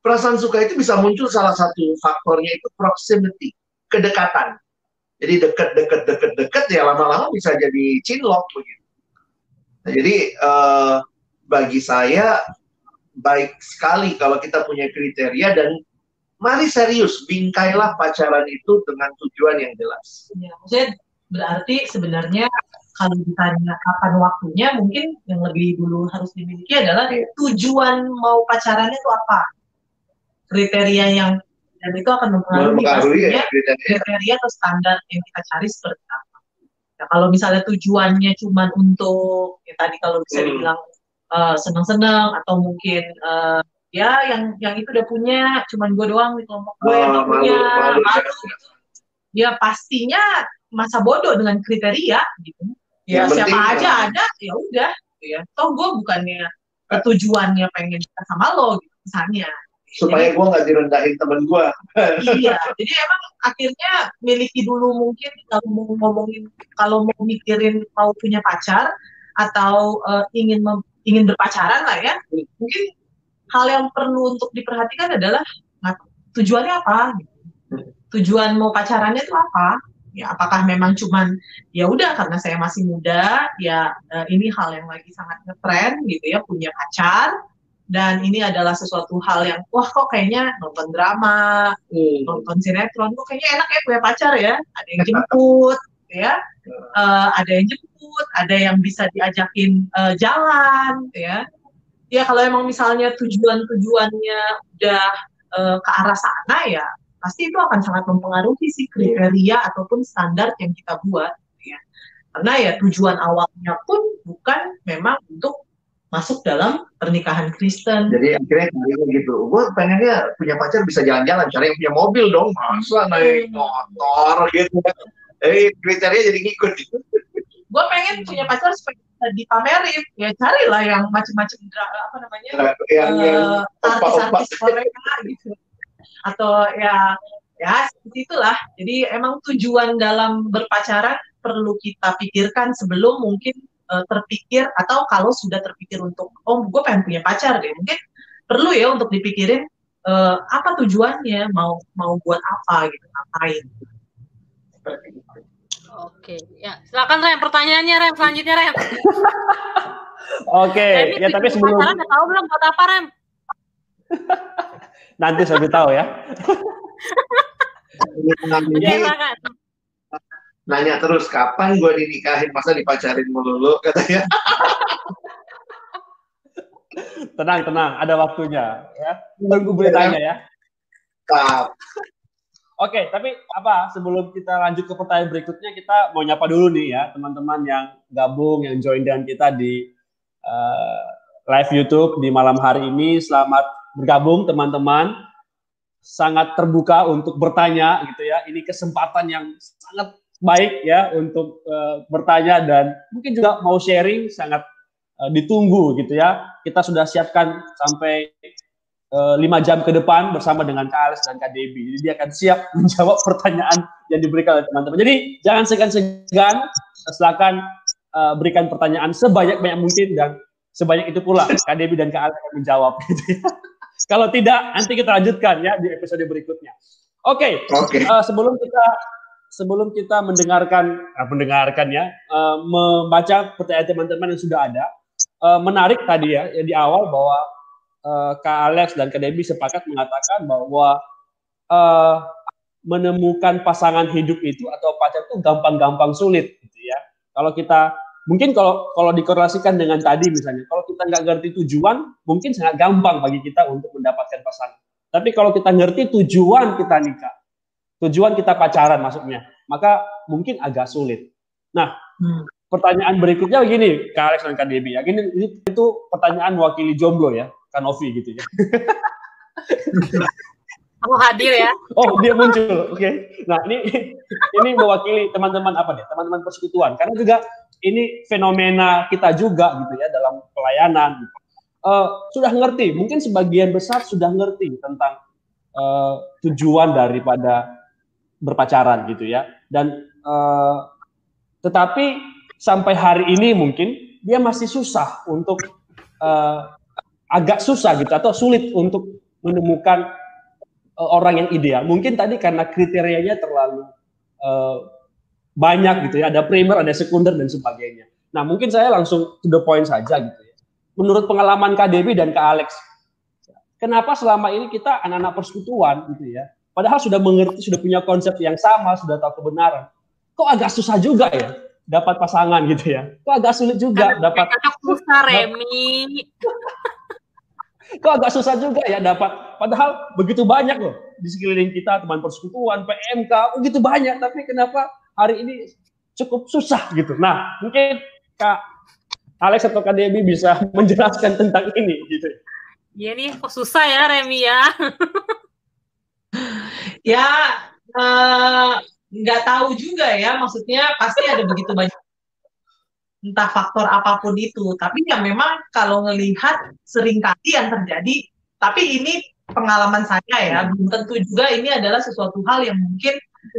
perasaan suka itu bisa muncul salah satu faktornya itu proximity kedekatan. Jadi dekat dekat dekat dekat ya lama-lama bisa jadi cinlok begitu. Nah, jadi uh, bagi saya baik sekali kalau kita punya kriteria dan mari serius bingkailah pacaran itu dengan tujuan yang jelas. Ya, maksudnya berarti sebenarnya kalau ditanya kapan waktunya, mungkin yang lebih dulu harus dimiliki adalah tujuan mau pacarannya itu apa, kriteria yang dan itu akan mempengaruhi pastinya ya, kriteria. kriteria atau standar yang kita cari seperti apa. Ya, kalau misalnya tujuannya cuma untuk ya tadi kalau bisa hmm. dibilang uh, senang-senang atau mungkin uh, ya yang yang itu udah punya, cuman gue doang di kelompok gue oh, yang ah, punya, malu, malu, gitu. ya pastinya masa bodoh dengan kriteria gitu ya yang siapa penting, aja ya. ada ya udah gitu ya toh gue bukannya tujuannya pengen kita sama lo gitu misalnya supaya gue nggak direndahin temen gue. iya, jadi emang akhirnya miliki dulu mungkin kalau mau ngomongin kalau mau mikirin mau punya pacar atau uh, ingin ingin berpacaran lah ya, mungkin hal yang perlu untuk diperhatikan adalah nah, tujuannya apa? Tujuan mau pacarannya itu apa? Ya, apakah memang cuman ya udah karena saya masih muda, ya uh, ini hal yang lagi sangat ngetren gitu ya punya pacar dan ini adalah sesuatu hal yang wah kok kayaknya nonton drama, hmm. nonton sinetron, kok kayaknya enak ya punya pacar ya, ada yang jemput, ya, uh, ada yang jemput, ada yang bisa diajakin uh, jalan, ya, ya kalau emang misalnya tujuan-tujuannya udah uh, ke arah sana ya, pasti itu akan sangat mempengaruhi sih kriteria ataupun standar yang kita buat, ya, karena ya tujuan awalnya pun bukan memang untuk masuk dalam pernikahan Kristen. Jadi akhirnya gitu. Gue pengennya punya pacar bisa jalan-jalan, cari yang punya mobil dong, masa naik hmm. motor gitu. Eh kriteria jadi ngikut. Gue pengen punya pacar supaya bisa dipamerin, ya carilah yang macam-macam apa namanya, yang, uh, artis-artis Korea gitu, atau ya ya seperti itulah. Jadi emang tujuan dalam berpacaran perlu kita pikirkan sebelum mungkin uh, terpikir atau kalau sudah terpikir untuk oh gue pengen punya pacar deh mungkin perlu ya untuk dipikirin uh, apa tujuannya mau mau buat apa gitu ngapain Oke, ya silakan Rem pertanyaannya Rem selanjutnya Rem. Oke, ya tapi sebelum udah tahu belum buat apa Rem? Nanti saya tahu ya. ya, silakan nanya terus kapan gue dinikahin masa dipacarin melulu katanya tenang tenang ada waktunya ya tunggu boleh tanya ya. Oke, tapi apa sebelum kita lanjut ke pertanyaan berikutnya kita mau nyapa dulu nih ya teman-teman yang gabung yang join dengan kita di uh, live YouTube di malam hari ini. Selamat bergabung teman-teman. Sangat terbuka untuk bertanya gitu ya. Ini kesempatan yang sangat baik ya untuk uh, bertanya dan mungkin juga mau sharing sangat uh, ditunggu gitu ya. Kita sudah siapkan sampai uh, lima jam ke depan bersama dengan Kak Alex dan Kak Debbie. Jadi dia akan siap menjawab pertanyaan yang diberikan oleh teman-teman. Jadi jangan segan-segan, silakan uh, berikan pertanyaan sebanyak-banyak mungkin dan sebanyak itu pula Kak Debbie dan Kak Alex akan menjawab. Gitu ya. Kalau tidak, nanti kita lanjutkan ya di episode berikutnya. Oke, okay. okay. uh, sebelum kita sebelum kita mendengarkan, eh, mendengarkan ya, uh, membaca pertanyaan teman-teman yang sudah ada, uh, menarik tadi ya, ya di awal bahwa uh, Kak Alex dan Kak Debbie sepakat mengatakan bahwa uh, menemukan pasangan hidup itu atau pacar itu gampang-gampang sulit, gitu ya. Kalau kita mungkin kalau kalau dikorelasikan dengan tadi misalnya, kalau kita nggak ngerti tujuan, mungkin sangat gampang bagi kita untuk mendapatkan pasangan. Tapi kalau kita ngerti tujuan kita nikah, tujuan kita pacaran maksudnya, maka mungkin agak sulit. Nah, hmm. pertanyaan berikutnya begini, Kak Alex dan Kak Debbie ya. Ini, ini itu pertanyaan wakili jomblo ya, Kanovi gitu ya. Aku hadir ya. Oh, dia muncul. Oke. Okay. Nah, ini ini mewakili teman-teman apa nih? Teman-teman persekutuan. Karena juga ini fenomena kita juga gitu ya dalam pelayanan. Uh, sudah ngerti, mungkin sebagian besar sudah ngerti tentang uh, tujuan daripada berpacaran gitu ya. Dan uh, tetapi sampai hari ini mungkin dia masih susah untuk uh, agak susah gitu atau sulit untuk menemukan uh, orang yang ideal. Mungkin tadi karena kriterianya terlalu uh, banyak gitu ya, ada primer, ada sekunder dan sebagainya. Nah, mungkin saya langsung to the point saja gitu ya. Menurut pengalaman Dewi dan Kak Alex, kenapa selama ini kita anak-anak persekutuan gitu ya, Padahal sudah mengerti, sudah punya konsep yang sama, sudah tahu kebenaran. Kok agak susah juga ya dapat pasangan gitu ya? Kok agak sulit juga Aduh, dapat susah Remi. Kok agak susah juga ya dapat padahal begitu banyak loh di sekeliling kita teman persekutuan, PMK, begitu banyak tapi kenapa hari ini cukup susah gitu. Nah, mungkin Kak Alex atau Kak Debbie bisa menjelaskan tentang ini gitu. Iya nih, kok susah ya Remi ya. ya eh, nggak uh, tahu juga ya. Maksudnya pasti ada begitu banyak. Entah faktor apa pun itu. Tapi ya memang kalau ngelihat sering kali yang terjadi tapi ini pengalaman saya ya, belum tentu juga ini adalah sesuatu hal yang mungkin,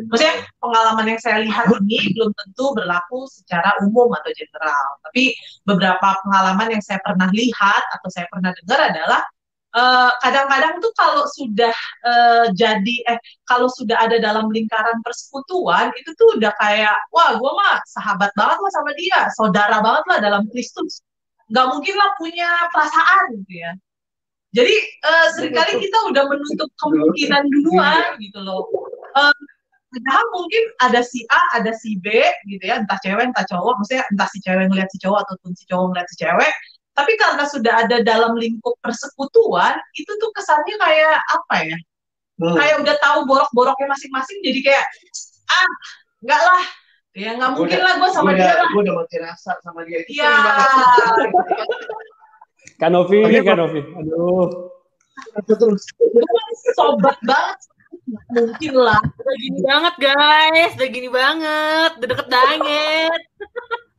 maksudnya pengalaman yang saya lihat ini belum tentu berlaku secara umum atau general. Tapi beberapa pengalaman yang saya pernah lihat atau saya pernah dengar adalah kadang kadang-kadang tuh kalau sudah uh, jadi eh kalau sudah ada dalam lingkaran persekutuan itu tuh udah kayak wah gue mah sahabat banget lah sama dia saudara banget lah dalam Kristus nggak mungkin lah punya perasaan gitu ya jadi uh, sering kali kita udah menutup kemungkinan duluan gitu loh. Uh, padahal mungkin ada si A, ada si B gitu ya, entah cewek, entah cowok, maksudnya entah si cewek ngeliat si cowok ataupun si cowok ngeliat si cewek, tapi karena sudah ada dalam lingkup persekutuan, itu tuh kesannya kayak apa ya? Hmm. Kayak udah tahu borok-boroknya masing-masing, jadi kayak ah enggak lah, ya nggak mungkin lah gue sama dia lah. Gue udah mati rasa sama dia. Iya. Kanovi, okay, Kanovi. Aduh. Terus. Sobat banget. Mungkin lah. Udah gini banget guys. Udah gini banget. Udah deket banget.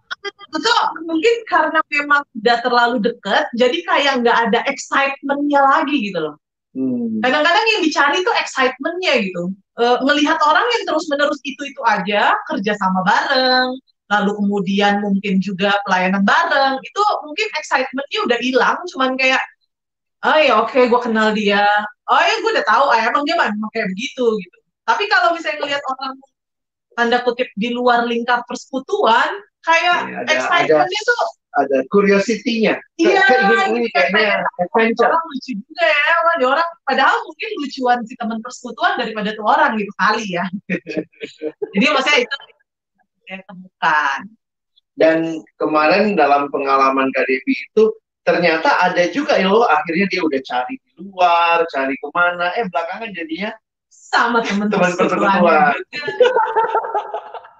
Betul, mungkin karena memang udah terlalu deket, jadi kayak nggak ada excitementnya lagi gitu loh. Hmm. Kadang-kadang yang dicari tuh excitementnya gitu. E, ngelihat orang yang terus-menerus itu-itu aja, kerja sama bareng, lalu kemudian mungkin juga pelayanan bareng itu mungkin excitementnya udah hilang cuman kayak oh ya oke okay, gue kenal dia oh ya gue udah tahu ah, emang dia kayak begitu gitu tapi kalau misalnya ngelihat orang tanda kutip di luar lingkar persekutuan kayak ya, ada, excitementnya ada, tuh ada curiosity-nya iya ini kayaknya adventure orang lucu juga ya orang, orang padahal mungkin lucuan si teman persekutuan daripada tuh orang gitu kali ya jadi maksudnya itu saya temukan. Dan kemarin dalam pengalaman KDB itu ternyata ada juga ya loh akhirnya dia udah cari di luar, cari ke mana, eh belakangan jadinya sama teman-teman persekutuan.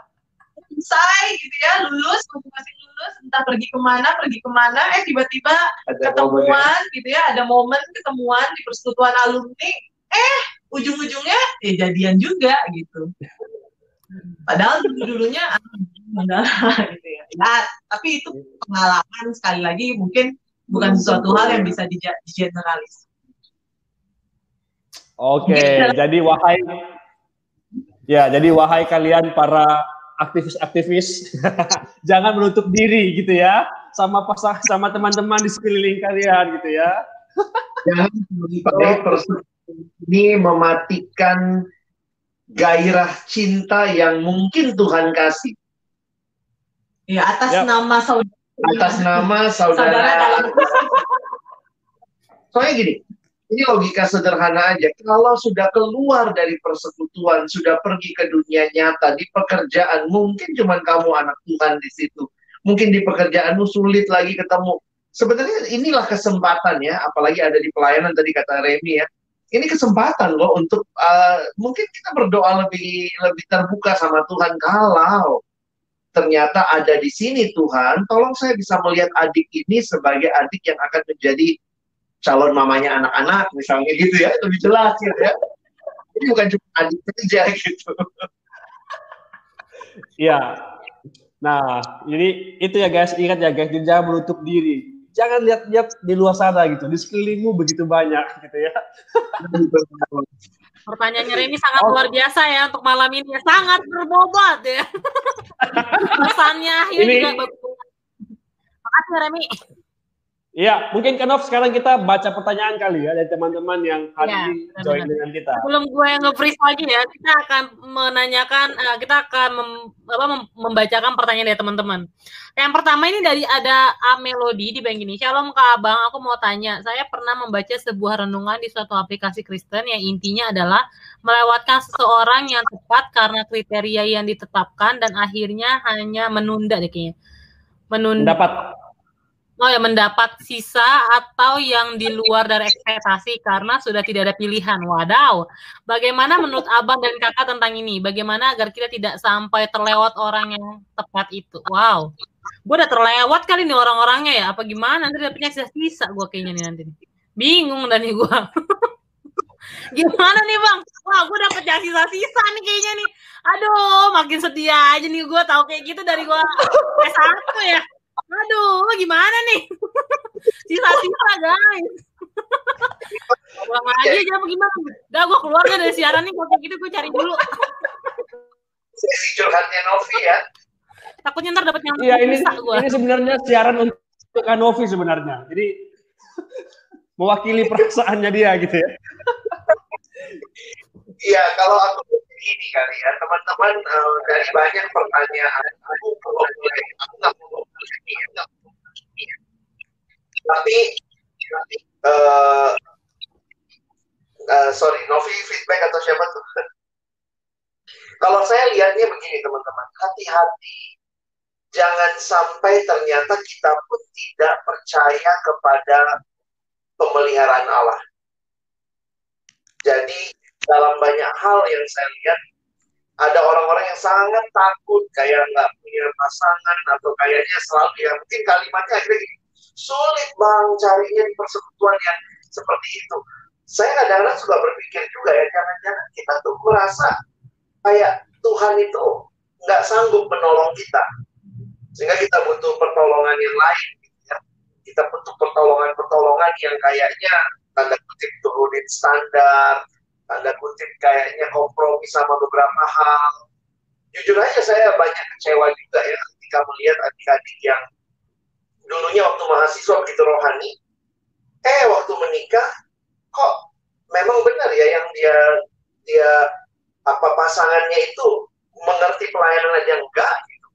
Selesai gitu ya, lulus, masing-masing lulus, entah pergi ke mana, pergi ke mana, eh tiba-tiba ketemuan gitu ya, ada momen ketemuan di persekutuan alumni, eh ujung-ujungnya ya jadian juga gitu. Padahal dulu-dulunya enggak gitu ya. ya. tapi itu pengalaman sekali lagi mungkin bukan sesuatu hal yang bisa dijeralis. Oke, okay, jadi wahai ya, jadi wahai kalian para aktivis-aktivis, jangan menutup diri gitu ya, sama pasang sama teman-teman di sekeliling kalian gitu ya. Jangan ini mematikan gairah cinta yang mungkin Tuhan kasih. Ya, atas ya. nama saudara. Atas nama saudara. saudara Soalnya gini, ini logika sederhana aja. Kalau sudah keluar dari persekutuan, sudah pergi ke dunia nyata, di pekerjaan, mungkin cuma kamu anak Tuhan di situ. Mungkin di pekerjaanmu sulit lagi ketemu. Sebenarnya inilah kesempatan ya, apalagi ada di pelayanan tadi kata Remy ya ini kesempatan loh untuk uh, mungkin kita berdoa lebih lebih terbuka sama Tuhan kalau ternyata ada di sini Tuhan, tolong saya bisa melihat adik ini sebagai adik yang akan menjadi calon mamanya anak-anak misalnya gitu ya, lebih jelas gitu ya. Ini bukan cuma adik saja gitu. Iya. Nah, jadi itu ya guys, ingat ya guys, jangan menutup diri jangan lihat-lihat di luar sana gitu. Di sekelilingmu begitu banyak gitu ya. Pertanyaannya ini sangat oh. luar biasa ya untuk malam ini. Sangat berbobot ya. Pesannya ini... juga bagus. Makasih Remi. Iya, mungkin Kanov sekarang kita baca pertanyaan kali ya dari teman-teman yang hari ya, ini join benar. dengan kita. Sebelum gue yang nge-freeze lagi ya, kita akan menanyakan, uh, kita akan mem, apa, mem, membacakan pertanyaan dari teman-teman. Yang pertama ini dari ada A Melody di Bank ini. Shalom Kak Abang, aku mau tanya. Saya pernah membaca sebuah renungan di suatu aplikasi Kristen yang intinya adalah melewatkan seseorang yang tepat karena kriteria yang ditetapkan dan akhirnya hanya menunda deh kayaknya. Menunda. Dapat Oh ya mendapat sisa atau yang di luar dari ekspektasi karena sudah tidak ada pilihan. Wadaw. Bagaimana menurut Abang dan Kakak tentang ini? Bagaimana agar kita tidak sampai terlewat orang yang tepat itu? Wow. Gue udah terlewat kali nih orang-orangnya ya. Apa gimana? Nanti dapetnya sisa-sisa gue kayaknya nih nanti. Bingung dan nih gue. gimana nih bang? Wah gue dapet yang sisa-sisa nih kayaknya nih. Aduh makin sedih aja nih gue tahu kayak gitu dari gue S1 ya. Aduh, gimana nih? Sisa-sisa guys. Ulang lagi aja apa gimana? Gak, gue keluar deh dari siaran nih, kalau kayak gitu gue cari dulu. Sesi curhatnya Novi ya. Takutnya ntar dapet yang Iya ini ini sebenarnya siaran untuk Kanovi sebenarnya. Jadi mewakili perasaannya dia gitu ya. Iya, kalau aku begini kali ya, teman-teman eh, dari banyak pertanyaan, aku ini. Tapi, eh, eh, sorry, Novi feedback atau siapa tuh? Kalau saya lihatnya begini teman-teman, hati-hati. Jangan sampai ternyata kita pun tidak percaya kepada pemeliharaan Allah. Jadi dalam banyak hal yang saya lihat ada orang-orang yang sangat takut kayak nggak punya pasangan atau kayaknya selalu ya mungkin kalimatnya akhirnya gini sulit bang di persekutuan yang seperti itu saya kadang-kadang suka berpikir juga ya jangan-jangan kita tuh merasa kayak Tuhan itu nggak sanggup menolong kita sehingga kita butuh pertolongan yang lain gitu ya. kita butuh pertolongan-pertolongan yang kayaknya tanda kutip turunin standar tanda kutip kayaknya kompromi sama beberapa hal. Jujur aja saya banyak kecewa juga ya ketika melihat adik-adik yang dulunya waktu mahasiswa begitu rohani, eh waktu menikah kok memang benar ya yang dia dia apa pasangannya itu mengerti pelayanan aja enggak gitu.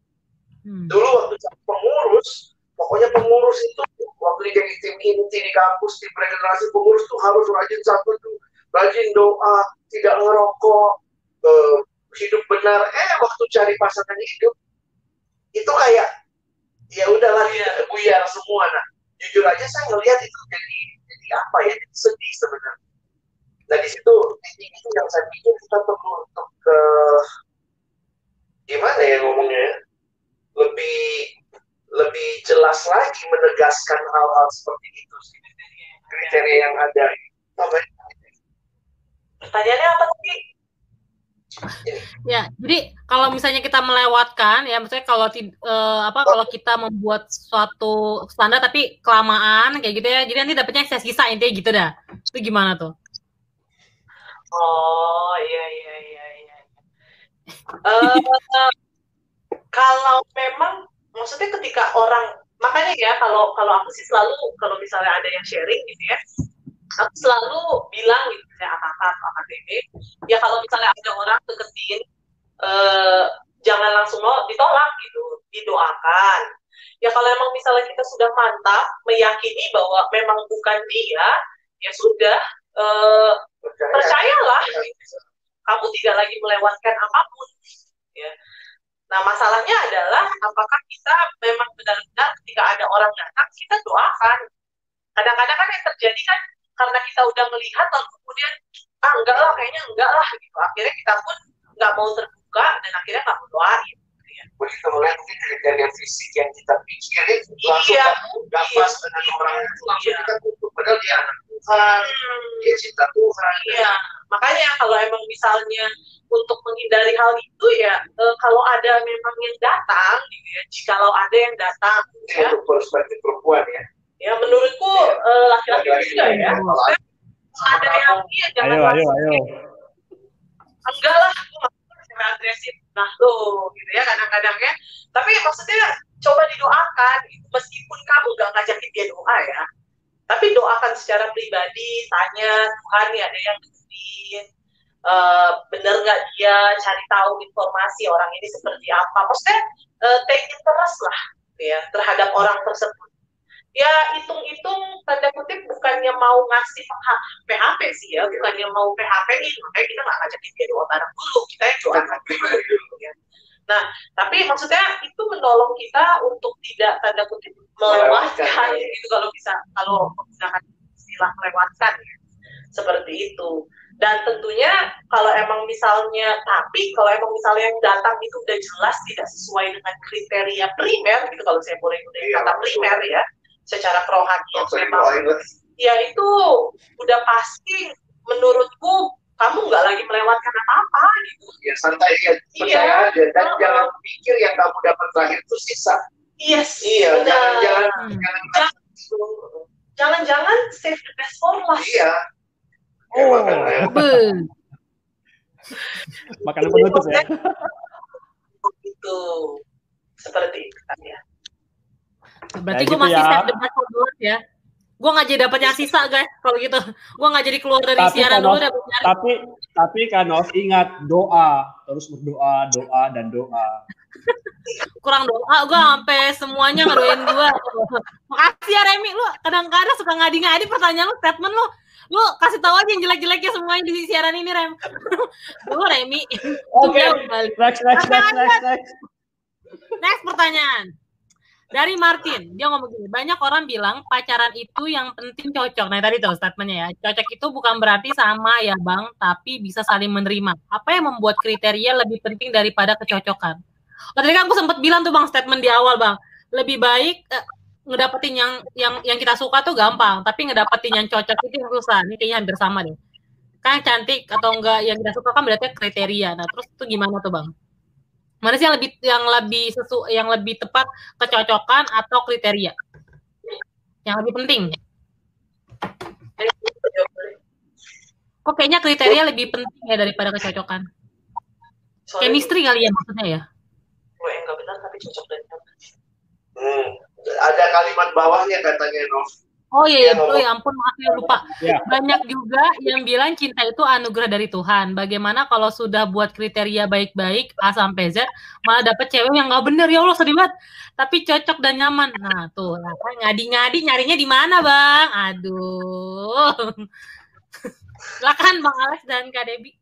Hmm. Dulu waktu jadi pengurus, pokoknya pengurus itu waktu jadi tim inti di kampus, tim regenerasi pengurus tuh harus rajin satu tuh rajin doa, tidak ngerokok, eh, hidup benar. Eh, waktu cari pasangan hidup, itu kayak ya udahlah ya buyar semua. Nah, jujur aja saya ngelihat itu jadi jadi apa ya? Jadi sedih sebenarnya. Nah di situ itu yang saya pikir kita perlu untuk ke gimana ya ngomongnya ya? lebih lebih jelas lagi menegaskan hal-hal seperti itu sih kriteria yang ada. Apa ya? Pertanyaannya apa tadi? Ya, jadi kalau misalnya kita melewatkan, ya misalnya kalau eh, apa kalau kita membuat suatu standar tapi kelamaan kayak gitu ya, jadi nanti dapetnya sisa-sisa intinya gitu dah. Itu gimana tuh? Oh iya iya iya iya. Eh, kalau memang maksudnya ketika orang makanya ya kalau kalau aku sih selalu kalau misalnya ada yang sharing gitu ya, aku selalu bilang gitu ya kakak kakak dede ya kalau misalnya ada orang deketin eh, jangan langsung mau ditolak gitu didoakan ya kalau emang misalnya kita sudah mantap meyakini bahwa memang bukan dia ya sudah eh, Percaya. percayalah gitu. kamu tidak lagi melewatkan apa pun ya nah masalahnya adalah apakah kita memang benar-benar ketika ada orang datang kita doakan kadang-kadang kan yang terjadi kan karena kita udah melihat lalu kemudian ah enggak lah kayaknya enggak lah gitu akhirnya kita pun nggak mau terbuka dan akhirnya nggak mau doain gitu ya. begitu melihat mungkin kriteria fisik yang kita pikirin langsung Iya. nggak pas dengan orang itu langsung Iya. kita tutup padahal dia anak Tuhan Hmm. dia cinta Tuhan Iya, makanya kalau emang misalnya untuk menghindari hal itu ya eh, kalau ada memang yang datang gitu ya, jikalau ada yang datang Ini ya, untuk perspektif perempuan ya ya menurutku eh, laki-laki juga ya. Ada yang iya jangan Ayo, ayo, ayo. enggak lah, aku cewek agresif. Nah tuh gitu ya kadang-kadang ya. Tapi maksudnya coba didoakan gitu. meskipun kamu nggak ngajakin dia doa ya. Tapi doakan secara pribadi, tanya Tuhan ya ada yang deketin, eh, bener nggak dia cari tahu informasi orang ini seperti apa. Maksudnya eh, take interest lah gitu ya terhadap orang tersebut. Ya hitung-hitung tanda kutip bukannya mau ngasih PH- PHP sih ya, bukannya mau PHP-in, makanya kita nggak ngajakin dia doa bareng dulu, kita yang dulu ya. Nah, tapi maksudnya itu menolong kita untuk tidak tanda kutip melewatkan Melewatkan. gitu kalau bisa kalau menggunakan istilah melewatkan ya. Seperti itu. Dan tentunya kalau emang misalnya tapi kalau emang misalnya yang datang itu udah jelas tidak sesuai dengan kriteria primer gitu kalau saya boleh gunakan Iya, kata betul. primer ya secara kerohanian memang lah. ya itu udah pasti menurutku kamu nggak lagi melewatkan apa-apa gitu. ya santai ya percaya Iya. aja dan Heeh. jangan pikir yang kamu dapat terakhir itu sisa Yes, iya benar. jangan jangan Hmm. jangan Jangan. jangan-jangan save the best for last. Iya. Oh, Makanya. be. Makanan penutup ya. Itu seperti itu ya. Berarti gue gitu masih ya. for last ya. Gue nggak jadi dapat yang sisa guys kalau gitu. Gue nggak jadi keluar dari Tapi siaran dulu dapat nyari. Tapi tapi Kanov ingat doa, terus berdoa, doa dan doa. kurang doa gue sampai semuanya ngedoain gue makasih ya Remi lu kadang-kadang suka ngadi-ngadi pertanyaan lu statement lu lu kasih tahu aja yang jelek-jeleknya semuanya di siaran ini Rem dulu Remi Oke. Balik. Next, next, next, next, next. next pertanyaan dari Martin dia ngomong gini banyak orang bilang pacaran itu yang penting cocok. Nah tadi tuh statementnya ya cocok itu bukan berarti sama ya bang tapi bisa saling menerima. Apa yang membuat kriteria lebih penting daripada kecocokan? Oh, tadi kan aku sempat bilang tuh bang statement di awal bang. Lebih baik eh, ngedapetin yang yang yang kita suka tuh gampang tapi ngedapetin yang cocok itu yang susah. Ini kayaknya hampir sama deh. Kan cantik atau enggak yang kita suka kan berarti kriteria. Nah terus itu gimana tuh bang mana sih yang lebih yang lebih sesu yang lebih tepat kecocokan atau kriteria yang lebih penting kok kayaknya kriteria lebih penting ya daripada kecocokan Soalnya chemistry kali ya maksudnya ya gue benar tapi cocok dan nyaman. Hmm. Ada kalimat bawahnya katanya Nov. Oh iya, Iya, ya, oh ya ampun maaf ya lupa. Ya. Banyak juga yang bilang cinta itu anugerah dari Tuhan. Bagaimana kalau sudah buat kriteria baik-baik A sampai Z, malah dapet cewek yang nggak bener ya Allah sedih banget. Tapi cocok dan nyaman. Nah tuh, apa ngadi-ngadi nyarinya di mana bang? Aduh. Silakan Bang Alex dan Kak Debi.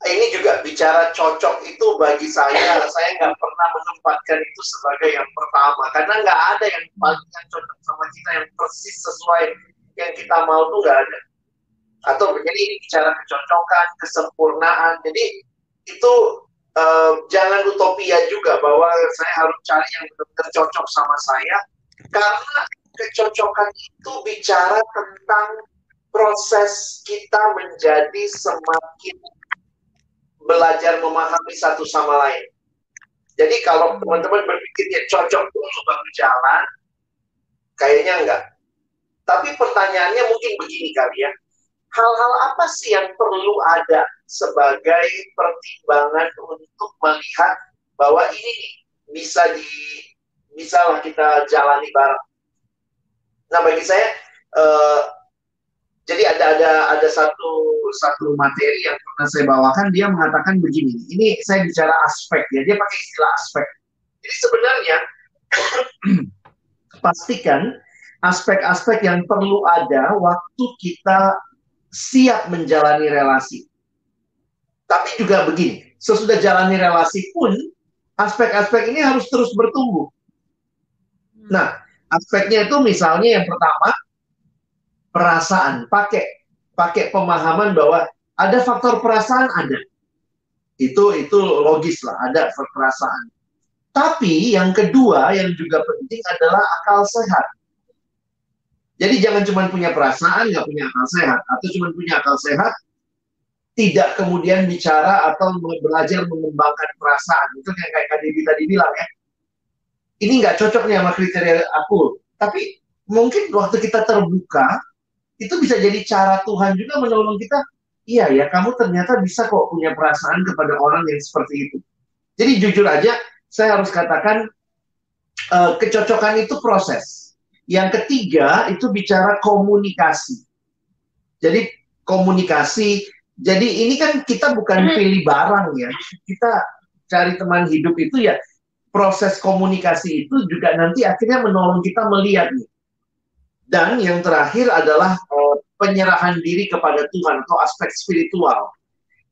Ini juga bicara cocok itu bagi saya, saya nggak pernah menempatkan itu sebagai yang pertama. Karena nggak ada yang paling yang cocok sama kita yang persis sesuai yang kita mau tuh nggak ada. Atau jadi ini bicara kecocokan, kesempurnaan. Jadi itu eh, jangan utopia juga bahwa saya harus cari yang benar-benar cocok sama saya. Karena kecocokan itu bicara tentang proses kita menjadi semakin belajar memahami satu sama lain. Jadi kalau teman-teman berpikirnya cocok dulu baru jalan, kayaknya enggak. Tapi pertanyaannya mungkin begini kali ya. Hal-hal apa sih yang perlu ada sebagai pertimbangan untuk melihat bahwa ini nih bisa di bisalah kita jalani bareng. Nah bagi saya eh, jadi ada ada ada satu satu materi yang pernah saya bawakan dia mengatakan begini. Ini saya bicara aspek ya. Dia pakai istilah aspek. Jadi sebenarnya pastikan aspek-aspek yang perlu ada waktu kita siap menjalani relasi. Tapi juga begini, sesudah jalani relasi pun aspek-aspek ini harus terus bertumbuh. Nah, aspeknya itu misalnya yang pertama perasaan, pakai pakai pemahaman bahwa ada faktor perasaan ada. Itu itu logis lah, ada perasaan. Tapi yang kedua yang juga penting adalah akal sehat. Jadi jangan cuma punya perasaan, nggak punya akal sehat, atau cuma punya akal sehat, tidak kemudian bicara atau belajar mengembangkan perasaan. Itu kayak kayak Devi tadi bilang ya. Ini nggak cocok nih sama kriteria aku. Tapi mungkin waktu kita terbuka, itu bisa jadi cara Tuhan juga menolong kita. Iya ya, kamu ternyata bisa kok punya perasaan kepada orang yang seperti itu. Jadi jujur aja, saya harus katakan eh, kecocokan itu proses. Yang ketiga itu bicara komunikasi. Jadi komunikasi. Jadi ini kan kita bukan pilih barang ya. Kita cari teman hidup itu ya proses komunikasi itu juga nanti akhirnya menolong kita melihat nih. Dan yang terakhir adalah eh, penyerahan diri kepada Tuhan atau aspek spiritual.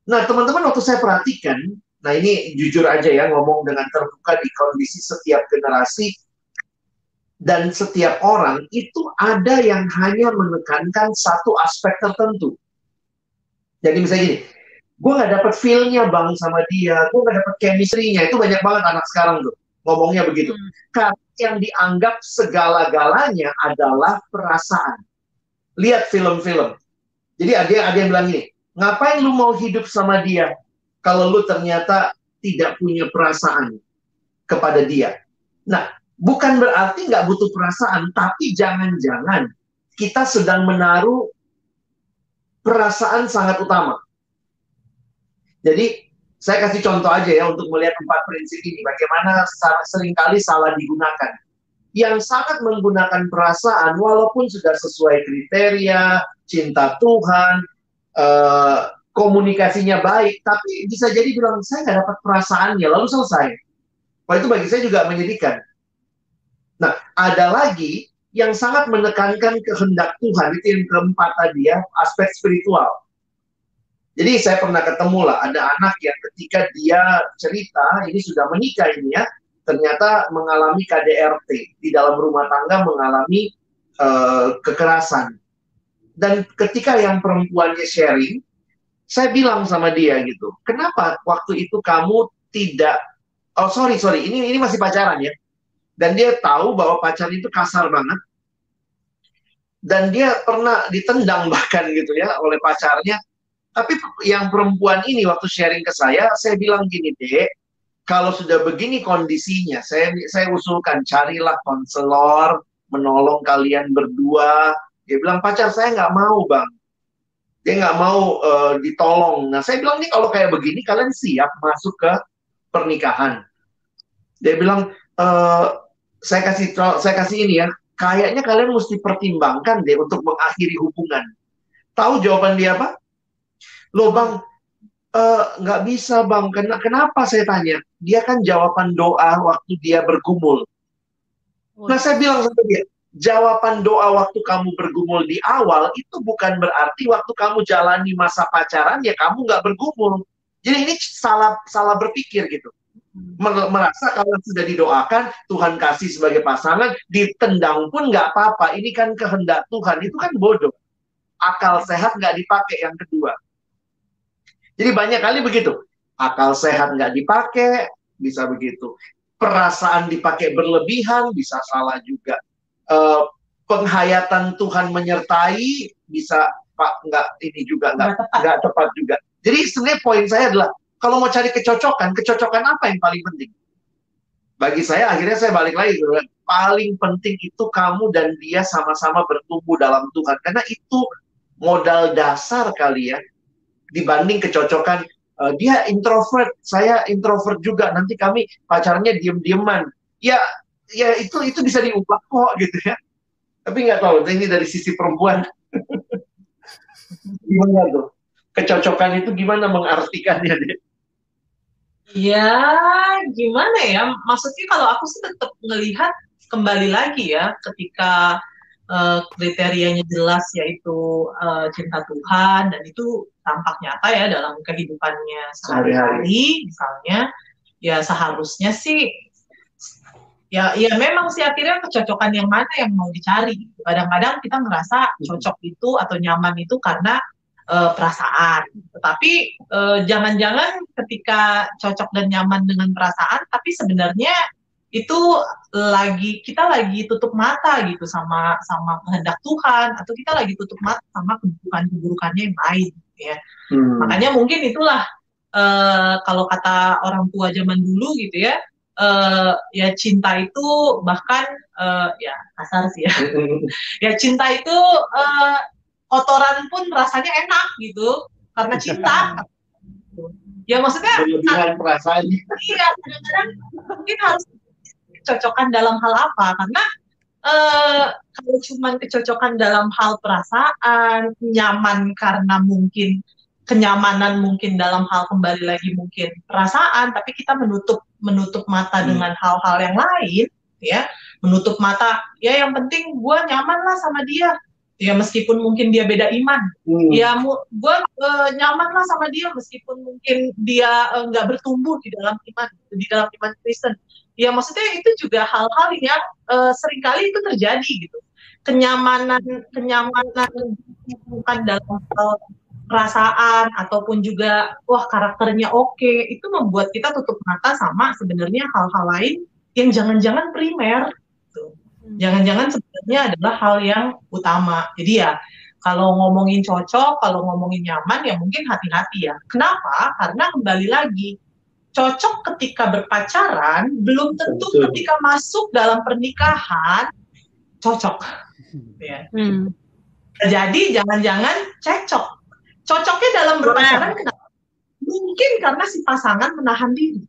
Nah, teman-teman waktu saya perhatikan, nah ini jujur aja ya ngomong dengan terbuka di kondisi setiap generasi dan setiap orang itu ada yang hanya menekankan satu aspek tertentu. Jadi misalnya gini, gue nggak dapet feel-nya bang sama dia, gue nggak dapet chemistry-nya, itu banyak banget anak sekarang tuh ngomongnya begitu. Hmm. Karena yang dianggap segala-galanya adalah perasaan. Lihat film-film. Jadi ada yang, ada yang bilang gini, ngapain lu mau hidup sama dia kalau lu ternyata tidak punya perasaan kepada dia? Nah, bukan berarti nggak butuh perasaan, tapi jangan-jangan kita sedang menaruh perasaan sangat utama. Jadi saya kasih contoh aja ya untuk melihat empat prinsip ini, bagaimana sering kali salah digunakan. Yang sangat menggunakan perasaan, walaupun sudah sesuai kriteria, cinta Tuhan, eh, komunikasinya baik, tapi bisa jadi bilang saya nggak dapat perasaannya, lalu selesai. Wah itu bagi saya juga menyedihkan. Nah, ada lagi yang sangat menekankan kehendak Tuhan itu yang keempat tadi ya, aspek spiritual. Jadi saya pernah ketemu lah ada anak yang ketika dia cerita ini sudah menikah ini ya, ternyata mengalami KDRT di dalam rumah tangga mengalami uh, kekerasan. Dan ketika yang perempuannya sharing, saya bilang sama dia gitu, kenapa waktu itu kamu tidak, oh sorry sorry, ini ini masih pacaran ya, dan dia tahu bahwa pacar itu kasar banget, dan dia pernah ditendang bahkan gitu ya oleh pacarnya. Tapi yang perempuan ini waktu sharing ke saya, saya bilang gini deh, kalau sudah begini kondisinya, saya saya usulkan carilah konselor, menolong kalian berdua. Dia bilang pacar saya nggak mau bang, dia nggak mau uh, ditolong. Nah, saya bilang nih kalau kayak begini kalian siap masuk ke pernikahan. Dia bilang e, saya kasih saya kasih ini ya, kayaknya kalian mesti pertimbangkan deh untuk mengakhiri hubungan. Tahu jawaban dia apa? Loh bang, eh, nggak uh, bisa bang. Ken kenapa saya tanya? Dia kan jawaban doa waktu dia bergumul. Nah saya bilang sama dia, jawaban doa waktu kamu bergumul di awal itu bukan berarti waktu kamu jalani masa pacaran ya kamu nggak bergumul. Jadi ini salah salah berpikir gitu. Merasa kalau sudah didoakan Tuhan kasih sebagai pasangan ditendang pun nggak apa-apa. Ini kan kehendak Tuhan itu kan bodoh. Akal sehat nggak dipakai yang kedua. Jadi banyak kali begitu. Akal sehat nggak dipakai bisa begitu. Perasaan dipakai berlebihan bisa salah juga uh, penghayatan Tuhan menyertai bisa pak nggak ini juga nggak nggak tepat juga. Jadi sebenarnya poin saya adalah kalau mau cari kecocokan, kecocokan apa yang paling penting? Bagi saya akhirnya saya balik lagi paling penting itu kamu dan dia sama-sama bertumbuh dalam Tuhan karena itu modal dasar kali ya dibanding kecocokan uh, dia introvert, saya introvert juga. Nanti kami pacarnya diem-dieman. Ya ya itu itu bisa diubah kok gitu ya. Tapi nggak tahu ini dari sisi perempuan. Gimana tuh? Kecocokan itu gimana mengartikannya deh ya gimana ya? Maksudnya kalau aku sih tetap melihat kembali lagi ya ketika uh, kriterianya jelas yaitu uh, cinta Tuhan dan itu tampak nyata ya dalam kehidupannya sehari-hari misalnya. Ya seharusnya sih ya ya memang sih akhirnya kecocokan yang mana yang mau dicari. Kadang-kadang kita ngerasa cocok itu atau nyaman itu karena uh, perasaan. Tetapi uh, jangan-jangan ketika cocok dan nyaman dengan perasaan tapi sebenarnya itu lagi kita lagi tutup mata gitu sama sama kehendak Tuhan atau kita lagi tutup mata sama keburukan-keburukannya yang lain ya. Hmm. makanya mungkin itulah uh, kalau kata orang tua zaman dulu gitu ya uh, ya cinta itu bahkan uh, ya kasar sih ya. Ya cinta itu uh, kotoran pun rasanya enak gitu karena cinta. Ya maksudnya dengan perasaan iya kadang-kadang mungkin harus cocokkan dalam hal apa? Karena uh, kalau cuma kecocokan dalam hal perasaan nyaman karena mungkin kenyamanan mungkin dalam hal kembali lagi mungkin perasaan tapi kita menutup menutup mata hmm. dengan hal-hal yang lain ya. Menutup mata ya yang penting gue nyaman lah sama dia. Ya meskipun mungkin dia beda iman. Hmm. ya gue uh, nyaman lah sama dia meskipun mungkin dia e, nggak uh, bertumbuh di dalam iman di dalam iman Kristen ya maksudnya itu juga hal-hal yang uh, sering kali itu terjadi gitu. Kenyamanan kenyamanan bukan dalam hal perasaan ataupun juga wah karakternya oke okay, itu membuat kita tutup mata sama sebenarnya hal-hal lain yang jangan-jangan primer gitu. jangan-jangan sebenarnya adalah hal yang utama. Jadi ya kalau ngomongin cocok kalau ngomongin nyaman ya mungkin hati-hati ya. Kenapa? Karena kembali lagi cocok ketika berpacaran belum tentu Betul. ketika masuk dalam pernikahan cocok. Ya. Hmm. Jadi jangan-jangan cecok. Cocoknya dalam berpacaran kenapa? Mungkin karena si pasangan menahan diri.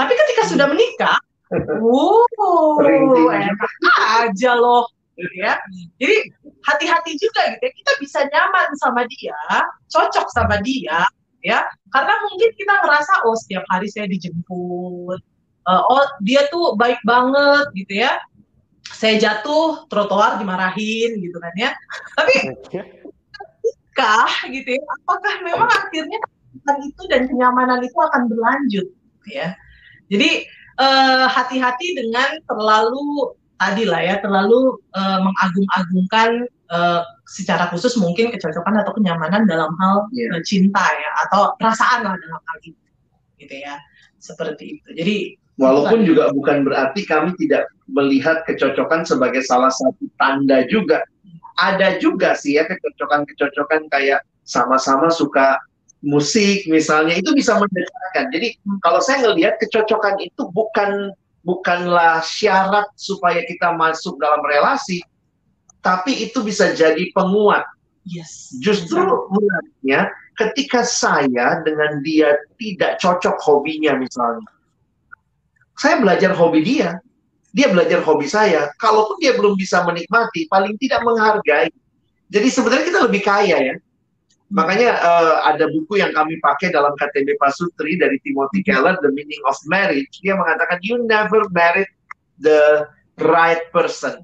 Tapi ketika sudah menikah, wow, enak aja loh, gitu ya. Jadi hati-hati juga gitu ya. Kita bisa nyaman sama dia, cocok sama dia, ya. Karena mungkin kita ngerasa oh setiap hari saya dijemput, Eh, oh dia tuh baik banget gitu ya. Saya jatuh trotoar dimarahin gitu kan ya. Tapi kah gitu ya apakah memang akhirnya itu dan kenyamanan itu akan berlanjut ya jadi eh, hati-hati dengan terlalu tadi lah ya terlalu eh, mengagung-agungkan eh, secara khusus mungkin kecocokan atau kenyamanan dalam hal Iya. eh, cinta ya atau perasaan lah dalam hal ini gitu ya seperti itu jadi Walaupun juga bukan berarti kami tidak melihat kecocokan sebagai salah satu tanda juga. Ada juga sih ya kecocokan-kecocokan kayak sama-sama suka musik misalnya itu bisa mendekatkan. Jadi kalau saya ngelihat kecocokan itu bukan bukanlah syarat supaya kita masuk dalam relasi, tapi itu bisa jadi penguat. yes Justru menariknya ketika saya dengan dia tidak cocok hobinya misalnya. Saya belajar hobi dia, dia belajar hobi saya. Kalaupun dia belum bisa menikmati, paling tidak menghargai. Jadi sebenarnya kita lebih kaya ya. Makanya eh, ada buku yang kami pakai dalam KTB Pasutri dari Timothy Keller, The Meaning of Marriage. Dia mengatakan you never married the right person.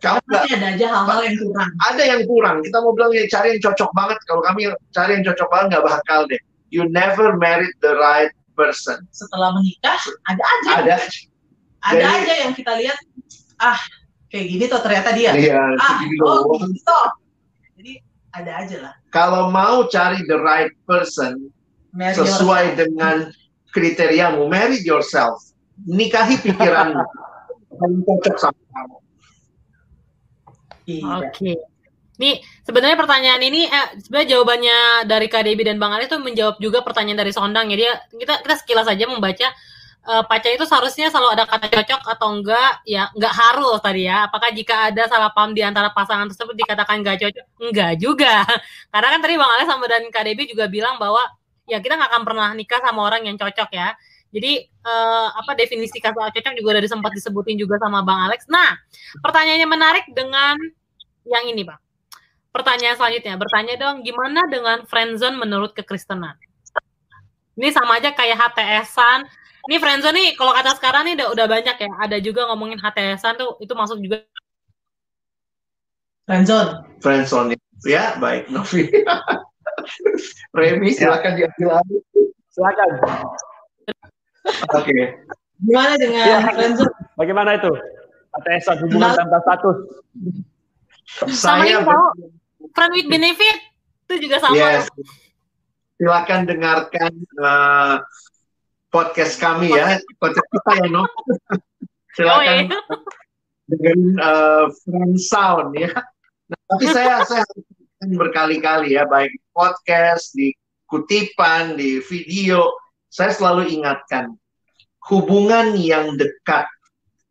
Kamu nggak ada aja hal-hal yang kurang ada yang kurang. Kita mau bilang ya cari yang cocok banget. Kalau kami cari yang cocok banget nggak bakal deh. You never married the right person. setelah menikah ada aja Ada. ada Jadi- aja yang kita lihat ah kayak gini tuh ternyata dia Iya. ah oh gitu jadi ada aja lah Kalau mau cari the right person Marry sesuai yourself. dengan kriteriamu, marry yourself. Nikahi pikiranmu. Paling cocok sama kamu. Iya. Oke. Nih, sebenarnya pertanyaan ini eh, sebenarnya jawabannya dari Kak Debbie dan Bang Ali itu menjawab juga pertanyaan dari Sondang ya. Dia kita kita sekilas saja membaca eh, pacar itu seharusnya selalu ada kata cocok atau enggak ya enggak harus tadi ya. Apakah jika ada salah paham di antara pasangan tersebut dikatakan enggak cocok? Enggak juga. Karena kan tadi Bang Ali sama dan Kak Debbie juga bilang bahwa ya kita nggak akan pernah nikah sama orang yang cocok ya. Jadi eh, apa definisi kata cocok juga dari sempat disebutin juga sama Bang Alex. Nah, pertanyaannya menarik dengan yang ini, Bang. Pertanyaan selanjutnya, bertanya dong, gimana dengan friendzone menurut kekristenan? Ini sama aja kayak HTS-an. Ini friendzone nih, kalau kata sekarang nih udah, udah banyak ya. Ada juga ngomongin HTS-an tuh, itu masuk juga. Friendzone. Friendzone ya, baik Novi. Remy silakan diambil alih. Silakan. Oke. Gimana dengan Ya. friendzone? Bagaimana itu? ATS hubungan tanpa status. Sama Saya ini tahu, friend with benefit, itu juga sama. Yes. Silakan dengarkan eh, podcast kami ya, podcast kita ya, No. Oh, Silakan iya. dengerin eh, friend sound ya. Nah, tapi saya saya berkali-kali ya, baik podcast, di kutipan, di video, saya selalu ingatkan hubungan yang dekat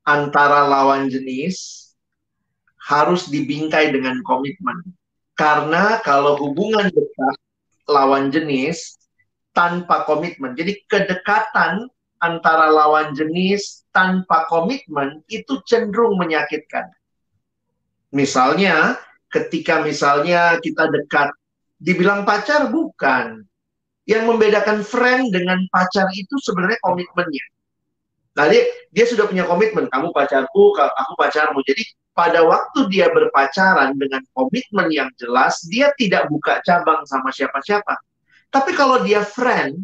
antara lawan jenis harus dibingkai dengan komitmen. Karena kalau hubungan dekat lawan jenis tanpa komitmen, jadi kedekatan antara lawan jenis tanpa komitmen itu cenderung menyakitkan. Misalnya, ketika misalnya kita dekat, dibilang pacar bukan. Yang membedakan friend dengan pacar itu sebenarnya komitmennya. Nah, dia, sudah punya komitmen, kamu pacarku, aku pacarmu. Jadi pada waktu dia berpacaran dengan komitmen yang jelas, dia tidak buka cabang sama siapa-siapa. Tapi kalau dia friend,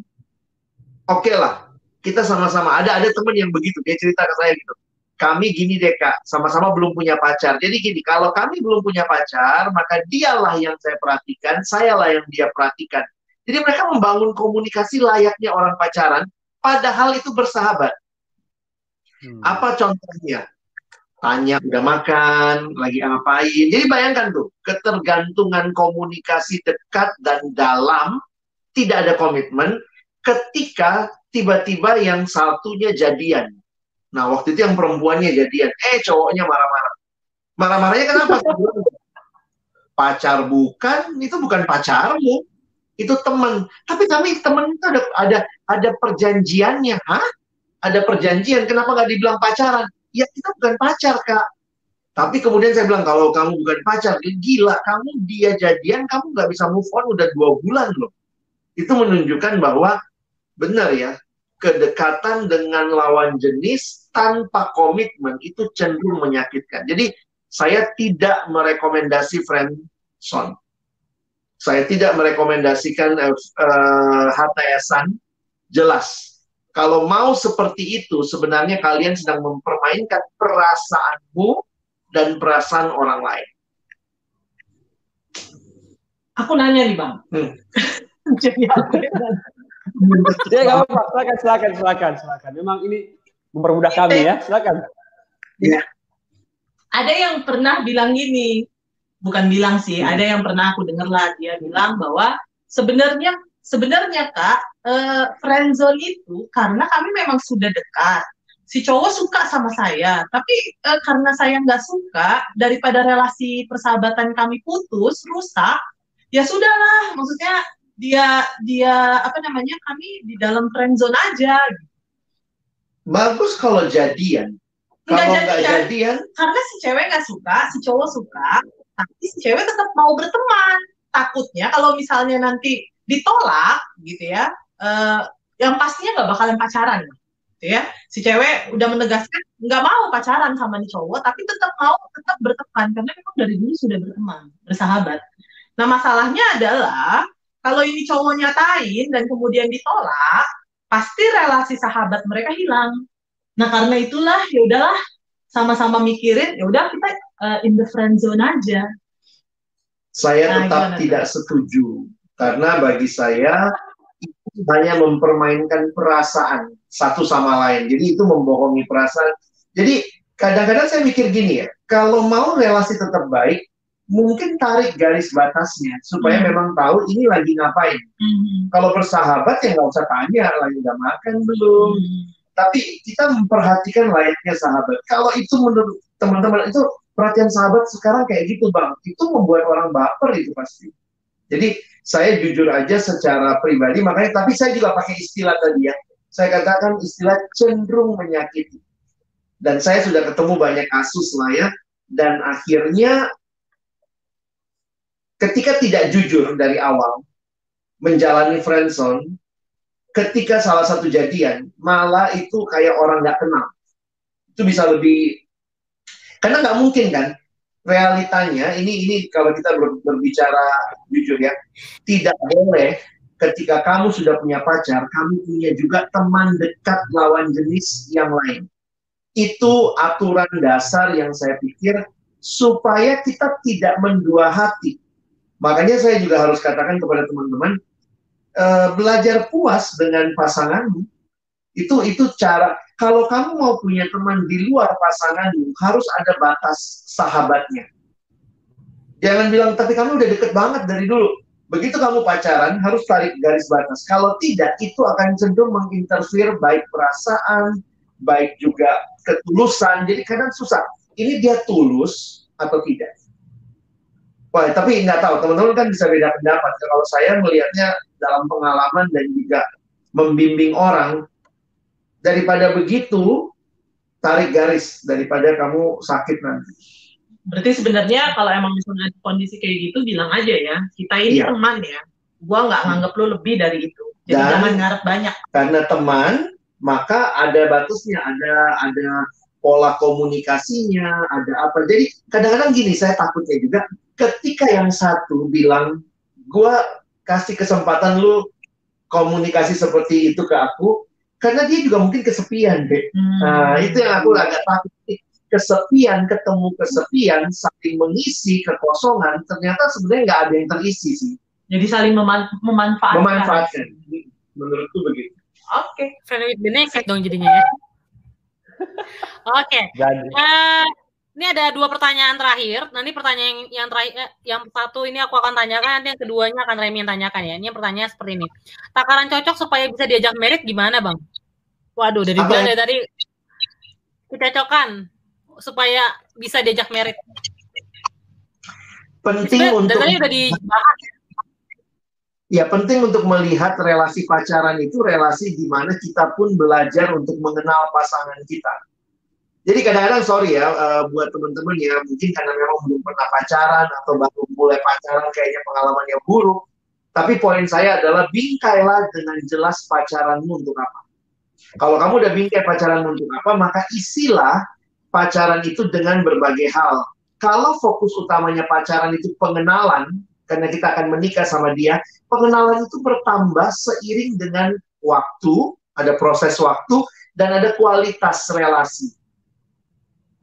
oke lah, kita sama-sama. Ada ada teman yang begitu, dia cerita ke saya gitu. Kami gini deh kak, sama-sama belum punya pacar. Jadi gini, kalau kami belum punya pacar, maka dialah yang saya perhatikan, sayalah yang dia perhatikan. Jadi mereka membangun komunikasi layaknya orang pacaran, padahal itu bersahabat. Hmm. Apa contohnya? Tanya udah makan, lagi ngapain. Jadi bayangkan tuh, ketergantungan komunikasi dekat dan dalam, tidak ada komitmen. ketika tiba-tiba yang satunya jadian. Nah, waktu itu yang perempuannya jadian. Eh, cowoknya marah-marah. Marah-marahnya kenapa? Pacar bukan, itu bukan pacarmu. Itu teman. Tapi kami teman itu ada ada ada perjanjiannya. Hah? Ada perjanjian. Kenapa nggak dibilang pacaran? Ya kita bukan pacar, Kak. Tapi kemudian saya bilang, kalau kamu bukan pacar, gila, kamu dia jadian, kamu nggak bisa move on udah dua bulan loh. Itu menunjukkan bahwa benar ya, kedekatan dengan lawan jenis tanpa komitmen itu cenderung menyakitkan. Jadi saya tidak merekomendasi friend zone. Saya tidak merekomendasikan uh, uh, HTSan. Jelas, kalau mau seperti itu, sebenarnya kalian sedang mempermainkan perasaanmu dan perasaan orang lain. Aku nanya nih bang. Hmm. Jadi aku Ya nggak apa-apa, silakan, silakan, silakan, silakan. Memang ini mempermudah kami ya, silakan. Ya. Ada yang pernah bilang gini, bukan bilang sih, hmm. ada yang pernah aku dengar lah dia bilang bahwa sebenarnya sebenarnya kak eh, friendzone itu karena kami memang sudah dekat, si cowok suka sama saya, tapi uh, karena saya nggak suka, daripada relasi persahabatan kami putus, rusak, ya sudahlah, maksudnya dia dia apa namanya kami di dalam friend zone aja. Bagus kalau jadian. Kalau nggak jadian, jadian, karena si cewek nggak suka, si cowok suka, tapi si cewek tetap mau berteman. Takutnya kalau misalnya nanti ditolak, gitu ya, uh, yang pastinya nggak bakalan pacaran gitu ya. Si cewek udah menegaskan nggak mau pacaran sama nih cowok tapi tetap mau tetap berteman karena memang dari dulu sudah berteman bersahabat. Nah masalahnya adalah kalau ini cowok nyatain dan kemudian ditolak pasti relasi sahabat mereka hilang. Nah karena itulah ya udahlah sama-sama mikirin ya udah kita uh, in the friend zone aja saya nah, tetap tidak setuju karena bagi saya itu hanya mempermainkan perasaan satu sama lain. Jadi itu membohongi perasaan. Jadi kadang-kadang saya mikir gini ya, kalau mau relasi tetap baik, mungkin tarik garis batasnya supaya hmm. memang tahu ini lagi ngapain. Hmm. Kalau bersahabat ya nggak usah tanya lagi udah makan belum. Hmm. Tapi kita memperhatikan layaknya sahabat. Kalau itu menurut teman-teman itu perhatian sahabat sekarang kayak gitu bang, itu membuat orang baper itu pasti. Jadi saya jujur aja secara pribadi, makanya tapi saya juga pakai istilah tadi ya saya katakan istilah cenderung menyakiti. Dan saya sudah ketemu banyak kasus lah ya, dan akhirnya ketika tidak jujur dari awal, menjalani friendzone, ketika salah satu jadian, malah itu kayak orang nggak kenal. Itu bisa lebih, karena nggak mungkin kan, realitanya ini ini kalau kita berbicara jujur ya, tidak boleh ketika kamu sudah punya pacar, kamu punya juga teman dekat lawan jenis yang lain. Itu aturan dasar yang saya pikir supaya kita tidak mendua hati. Makanya saya juga harus katakan kepada teman-teman, uh, belajar puas dengan pasanganmu. Itu itu cara. Kalau kamu mau punya teman di luar pasanganmu, harus ada batas sahabatnya. Jangan bilang, tapi kamu udah deket banget dari dulu Begitu kamu pacaran, harus tarik garis batas. Kalau tidak, itu akan cenderung menginterfere baik perasaan, baik juga ketulusan. Jadi kadang susah. Ini dia tulus atau tidak? Wah, tapi nggak tahu. Teman-teman kan bisa beda pendapat. Kalau saya melihatnya dalam pengalaman dan juga membimbing orang, daripada begitu, tarik garis daripada kamu sakit nanti. Berarti sebenarnya kalau emang misalnya kondisi kayak gitu bilang aja ya, kita ini iya. teman ya. Gua nggak nganggap lu lebih dari itu. Jadi Dan jangan ngarep banyak. Karena teman, maka ada batasnya, ada ada pola komunikasinya, ada apa. Jadi kadang-kadang gini, saya takutnya juga ketika yang satu bilang, gua kasih kesempatan lu komunikasi seperti itu ke aku, karena dia juga mungkin kesepian, deh. Hmm. Nah, itu yang aku agak takut kesepian ketemu kesepian saling mengisi kekosongan ternyata sebenarnya nggak ada yang terisi sih jadi saling meman memanfaatkan memanfaatkan menurutku begitu oke okay. friend with benefit dong jadinya ya oke okay. uh, ini ada dua pertanyaan terakhir. Nanti pertanyaan yang, yang terakhir, eh, yang satu ini aku akan tanyakan, nanti yang keduanya akan Remy yang tanyakan ya. Ini pertanyaan seperti ini. Takaran cocok supaya bisa diajak merit gimana, Bang? Waduh, dari bulan dari tadi kecocokan supaya bisa diajak merit. Penting Sebenarnya untuk tadi udah dibahas. ya penting untuk melihat relasi pacaran itu relasi di mana kita pun belajar untuk mengenal pasangan kita. Jadi kadang-kadang sorry ya eh, buat teman-teman ya mungkin karena memang belum pernah pacaran atau baru mulai pacaran kayaknya pengalamannya buruk. Tapi poin saya adalah bingkailah dengan jelas pacaranmu untuk apa. Kalau kamu udah bingkai pacaranmu untuk apa, maka isilah pacaran itu dengan berbagai hal. Kalau fokus utamanya pacaran itu pengenalan, karena kita akan menikah sama dia, pengenalan itu bertambah seiring dengan waktu, ada proses waktu, dan ada kualitas relasi.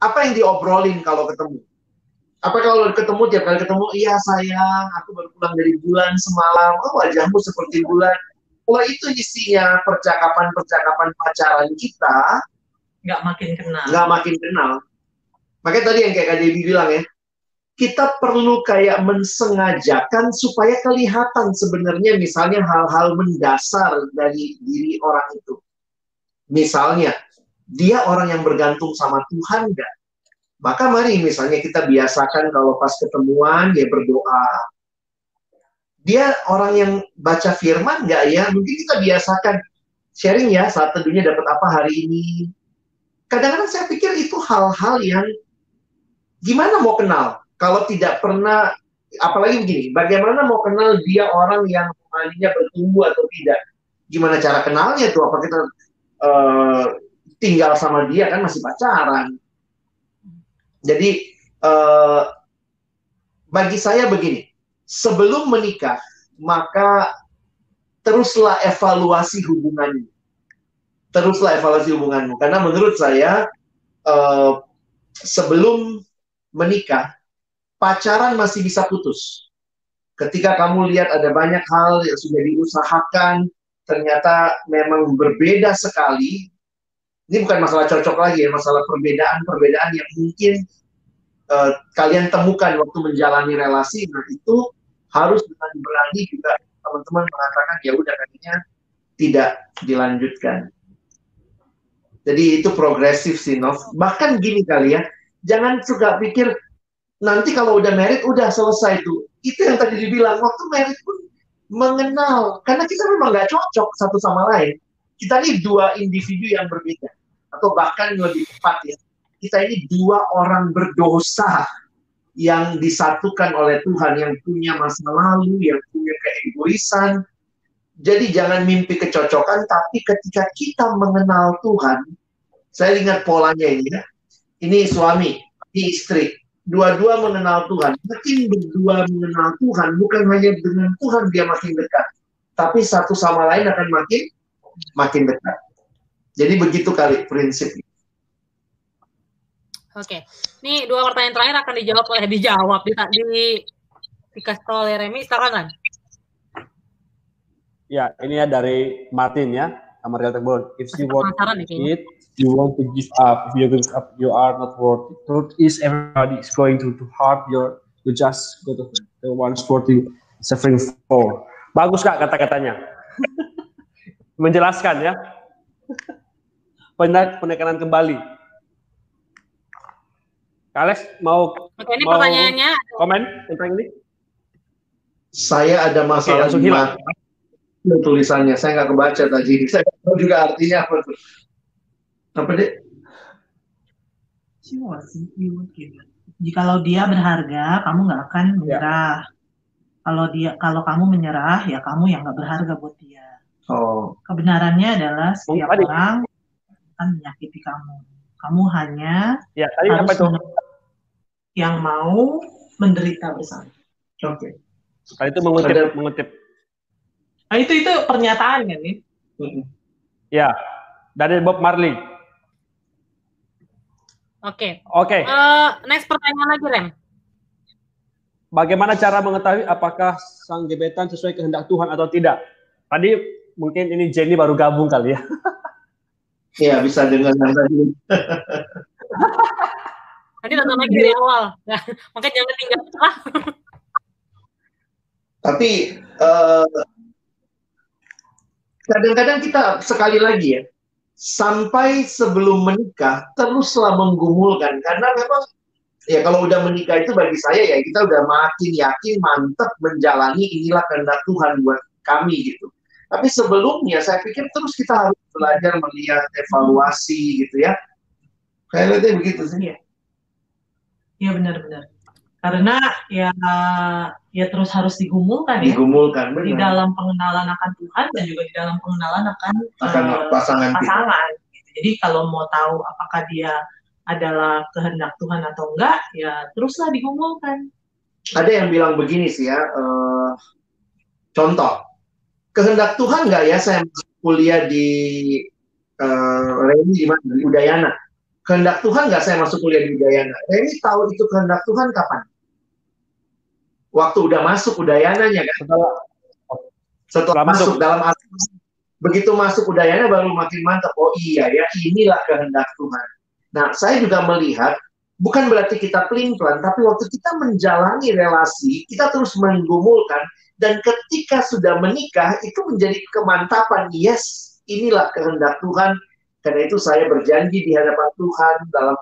Apa yang diobrolin kalau ketemu? Apa kalau ketemu tiap kali ketemu, iya sayang, aku baru pulang dari bulan semalam, oh wajahmu seperti bulan. Kalau itu isinya percakapan-percakapan pacaran kita, nggak makin kenal. nggak makin kenal. Makanya tadi yang kayak Kak Debbie bilang ya, kita perlu kayak mensengajakan supaya kelihatan sebenarnya misalnya hal-hal mendasar dari diri orang itu. Misalnya, dia orang yang bergantung sama Tuhan nggak? Maka mari misalnya kita biasakan kalau pas ketemuan dia berdoa. Dia orang yang baca firman nggak ya? Mungkin kita biasakan sharing ya saat teduhnya dapat apa hari ini. Kadang-kadang saya pikir itu hal-hal yang gimana mau kenal kalau tidak pernah apalagi begini bagaimana mau kenal dia orang yang rohaninya bertumbuh atau tidak gimana cara kenalnya tuh apa kita eh, tinggal sama dia kan masih pacaran jadi eh, bagi saya begini sebelum menikah maka teruslah evaluasi hubunganmu teruslah evaluasi hubunganmu karena menurut saya eh, sebelum menikah, pacaran masih bisa putus. Ketika kamu lihat ada banyak hal yang sudah diusahakan, ternyata memang berbeda sekali. Ini bukan masalah cocok lagi ya, masalah perbedaan-perbedaan yang mungkin uh, kalian temukan waktu menjalani relasi. Nah itu harus dengan berani juga teman-teman mengatakan ya udah kayaknya tidak dilanjutkan. Jadi itu progresif sih, Nov. Bahkan gini kali ya, jangan suka pikir nanti kalau udah merit udah selesai tuh. Itu yang tadi dibilang waktu merit pun mengenal karena kita memang nggak cocok satu sama lain. Kita ini dua individu yang berbeda atau bahkan lebih tepat ya. Kita ini dua orang berdosa yang disatukan oleh Tuhan yang punya masa lalu, yang punya keegoisan. Jadi jangan mimpi kecocokan, tapi ketika kita mengenal Tuhan, saya ingat polanya ini ya ini suami, ini istri, dua-dua mengenal Tuhan. Makin berdua mengenal Tuhan, bukan hanya dengan Tuhan dia makin dekat, tapi satu sama lain akan makin makin dekat. Jadi begitu kali prinsip. Oke, ini dua pertanyaan terakhir akan dijawab oleh dijawab di, di dikasih tahu oleh Remy, silakan kan? Ya, ini ya dari Martin ya, Amar Tegbon. If you want kayaknya. it, you want to give up. If you give up, you are not worth it. Truth is, everybody is going to, to hard. You you just go to the one sport you suffering for. Bagus kak kata-katanya. Menjelaskan ya. Penek, penekanan kembali. Kales mau Oke, ini Mau- pertanyaannya komen tentang ini? Saya ada masalah di hilang. tulisannya, saya nggak kebaca tadi. Saya nggak tahu juga artinya apa tuh. Apa deh? Jikalau dia berharga, kamu nggak akan menyerah. Kalau dia, kalau kamu menyerah, ya kamu yang nggak berharga buat dia. Oh, Kebenarannya adalah setiap tadi. orang akan menyakiti kamu. Kamu hanya Ya, tadi harus apa itu? yang mau menderita bersama. oke. Tadi itu mengutip, Ada- mengutip. Nah, itu itu pernyataan kan nih? Ya, dari Bob Marley. Oke. Oke. Eh, next pertanyaan lagi, Rem. Bagaimana cara mengetahui apakah sang gebetan sesuai kehendak Tuhan atau tidak? Tadi mungkin ini Jenny baru gabung kali ya. Iya bisa dengar yang tadi. Nanti nonton lagi dari awal. Nah, makanya jangan tinggal. Tapi eh, kadang-kadang kita sekali lagi ya, sampai sebelum menikah teruslah menggumulkan karena memang ya kalau udah menikah itu bagi saya ya kita udah makin yakin mantap menjalani inilah kehendak Tuhan buat kami gitu. Tapi sebelumnya saya pikir terus kita harus belajar melihat evaluasi gitu ya. Saya lihatnya begitu sih. Iya benar-benar. Karena ya ya terus harus digumulkan ya Digumulkan di benar. dalam pengenalan akan Tuhan dan juga di dalam pengenalan akan Akan eh, pasangan pasangan. gitu. Jadi kalau mau tahu apakah dia adalah kehendak Tuhan atau enggak, ya teruslah digumulkan. Ada yang bilang begini sih ya, eh, contoh, kehendak Tuhan nggak ya saya masuk kuliah di eh, Reni di mana di Udayana? Kehendak Tuhan nggak saya masuk kuliah di Udayana? Reni tahu itu kehendak Tuhan kapan? Waktu udah masuk Udayananya kan? Setelah Setelah Setelah masuk, masuk. dalam arti begitu masuk Udayana baru makin mantap. Oh iya ya, inilah kehendak Tuhan. Nah, saya juga melihat bukan berarti kita pelin-pelan, tapi waktu kita menjalani relasi, kita terus menggumulkan dan ketika sudah menikah itu menjadi kemantapan. Yes, inilah kehendak Tuhan. Karena itu saya berjanji di hadapan Tuhan dalam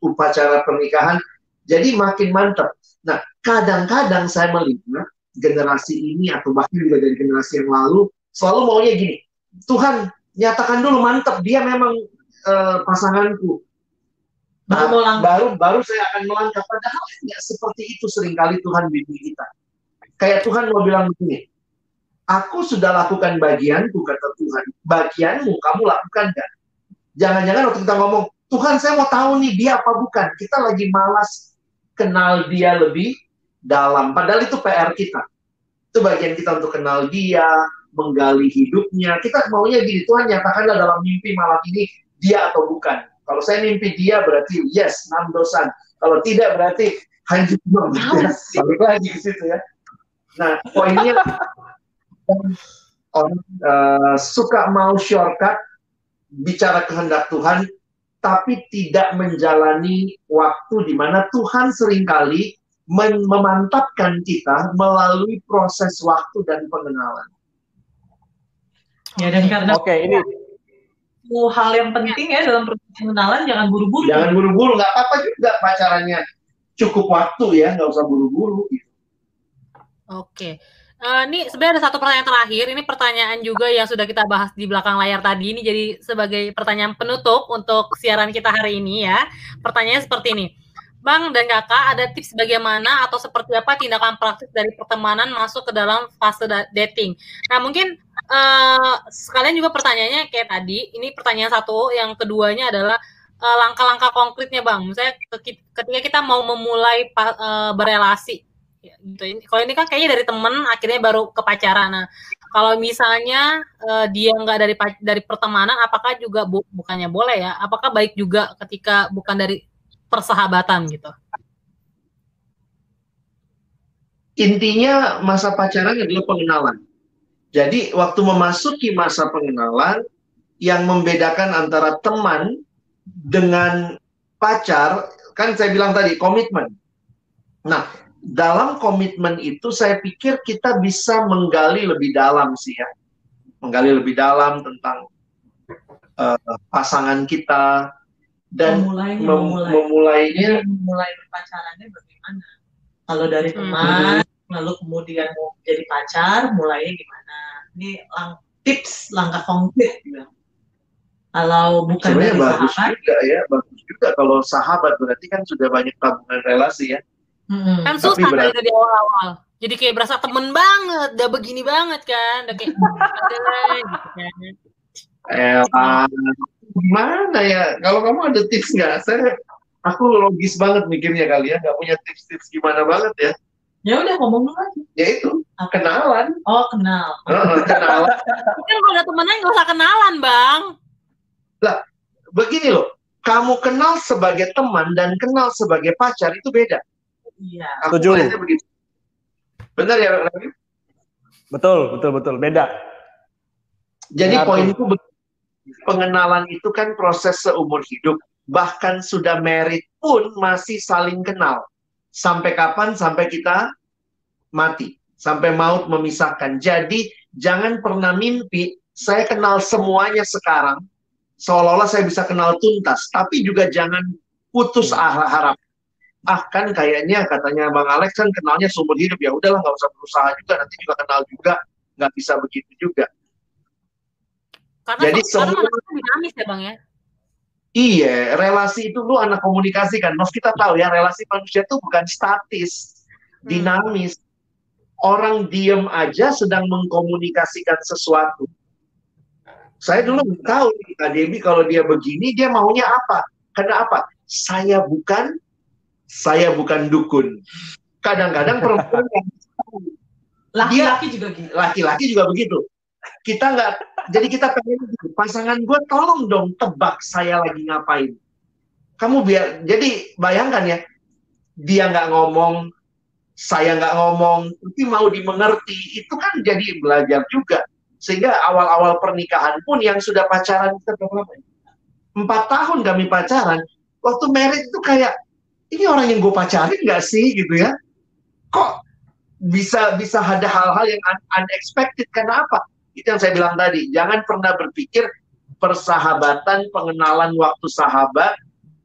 upacara pernikahan. Jadi makin mantap. Nah, kadang-kadang saya melihat generasi ini atau bahkan juga dari generasi yang lalu selalu maunya gini. Tuhan nyatakan dulu mantap dia memang eh, pasanganku. Baru langkah. baru baru saya akan melangkah. Padahal nggak seperti itu sering kali Tuhan bimbing kita. Kayak Tuhan mau bilang begini, aku sudah lakukan bagianku kata Tuhan. Bagianmu kamu lakukan nggak? Jangan-jangan waktu kita ngomong, Tuhan saya mau tahu nih dia apa bukan. Kita lagi malas kenal dia lebih dalam. Padahal itu PR kita. Itu bagian kita untuk kenal dia, menggali hidupnya. Kita maunya gini, Tuhan nyatakanlah dalam mimpi malam ini dia atau bukan. Kalau saya mimpi dia berarti yes, enam dosan. Kalau tidak berarti hancur. Balik lagi ke situ ya. Nah, poinnya orang eh, suka mau shortcut bicara kehendak Tuhan, tapi tidak menjalani waktu di mana Tuhan sering kali memantapkan kita melalui proses waktu dan pengenalan. Ya dan karena Oke, ini itu hal yang penting ya dalam proses pengenalan jangan buru-buru. Jangan buru-buru, nggak apa-apa juga pacarannya cukup waktu ya, nggak usah buru-buru. Oke. Eh, ini sebenarnya ada satu pertanyaan terakhir. Ini pertanyaan juga yang sudah kita bahas di belakang layar tadi. Ini jadi sebagai pertanyaan penutup untuk siaran kita hari ini ya. Pertanyaannya seperti ini. Bang dan kakak, ada tips bagaimana atau seperti apa tindakan praktis dari pertemanan masuk ke dalam fase da- dating? Nah mungkin eh, sekalian juga pertanyaannya kayak tadi. Ini pertanyaan satu. Yang keduanya adalah eh, langkah-langkah konkretnya bang. Misalnya ke- ketika kita mau memulai eh, berelasi Ya, gitu. Kalau ini kan kayaknya dari temen akhirnya baru ke pacaran. Nah, kalau misalnya eh, dia nggak dari dari pertemanan, apakah juga bu- bukannya boleh ya? Apakah baik juga ketika bukan dari persahabatan gitu? Intinya masa pacaran adalah pengenalan. Jadi waktu memasuki masa pengenalan, yang membedakan antara teman dengan pacar, kan saya bilang tadi komitmen. Nah, dalam komitmen itu saya pikir kita bisa menggali lebih dalam sih ya. Menggali lebih dalam tentang eh, pasangan kita dan memulai mem- memulai memulainya memulai berpacarannya bagaimana? Kalau dari Hmm. teman, lalu kemudian mau jadi pacar, mulainya gimana? Ini lang- tips langkah konkret gitu. Kalau bukan sebenarnya dari bagus sahabat, juga ya, bagus juga kalau sahabat berarti kan sudah banyak tabungan relasi ya. Mm-mm. Kan susah dari awal-awal. Jadi kayak berasa temen banget, udah begini banget kan, udah kayak "Aduh," gitu kan. Gimana ya? Kalau kamu ada tips nggak? Saya, aku logis banget mikirnya kali ya, nggak punya tips-tips gimana banget ya. Ya udah ngomong dulu aja. Ya itu kenalan, Oh kenal. Heeh, kenalan. Mungkin kalau ada temennya nggak usah kenalan bang. Begini loh, kamu kenal sebagai teman dan kenal sebagai pacar itu beda. Iya. Aku Setuju. Benar ya, Rafi? betul, betul, betul. Beda. Jadi Benar, poinku begini. pengenalan itu kan proses seumur hidup. bahkan sudah married pun masih saling kenal. Sampai kapan? Sampai kita mati. Sampai maut memisahkan. Jadi jangan pernah mimpi saya kenal semuanya sekarang. Seolah-olah saya bisa kenal tuntas. Tapi juga jangan putus harap. Ah kan kayaknya katanya Bang Alex kan kenalnya seumur hidup. Ya udahlah nggak usah berusaha juga. Nanti juga kenal juga. Nggak bisa begitu juga. Karena Jadi semua- dinamis ya bang ya. Iya, relasi itu lu anak komunikasi kan. Mas kita tahu ya, relasi manusia itu bukan statis, Hmm. dinamis. Orang diem aja sedang mengkomunikasikan sesuatu. Saya dulu tahu nih, Kak Debbie kalau dia begini, dia maunya apa? Karena apa? Saya bukan, saya bukan dukun. Kadang-kadang perempuan yang Laki-laki juga gitu. laki-laki juga begitu. Kita nggak, jadi kita pengen gitu, pasangan gue tolong dong tebak saya lagi ngapain. Kamu biar, jadi bayangkan ya, dia nggak ngomong, saya nggak ngomong, tapi mau dimengerti, itu kan jadi belajar juga. Sehingga awal-awal pernikahan pun yang sudah pacaran kita berapa? Empat tahun kami pacaran, waktu married itu kayak, ini orang yang gue pacarin nggak sih gitu ya? Kok bisa bisa ada hal-hal yang un- unexpected karena apa? Itu yang saya bilang tadi, jangan pernah berpikir persahabatan, pengenalan waktu sahabat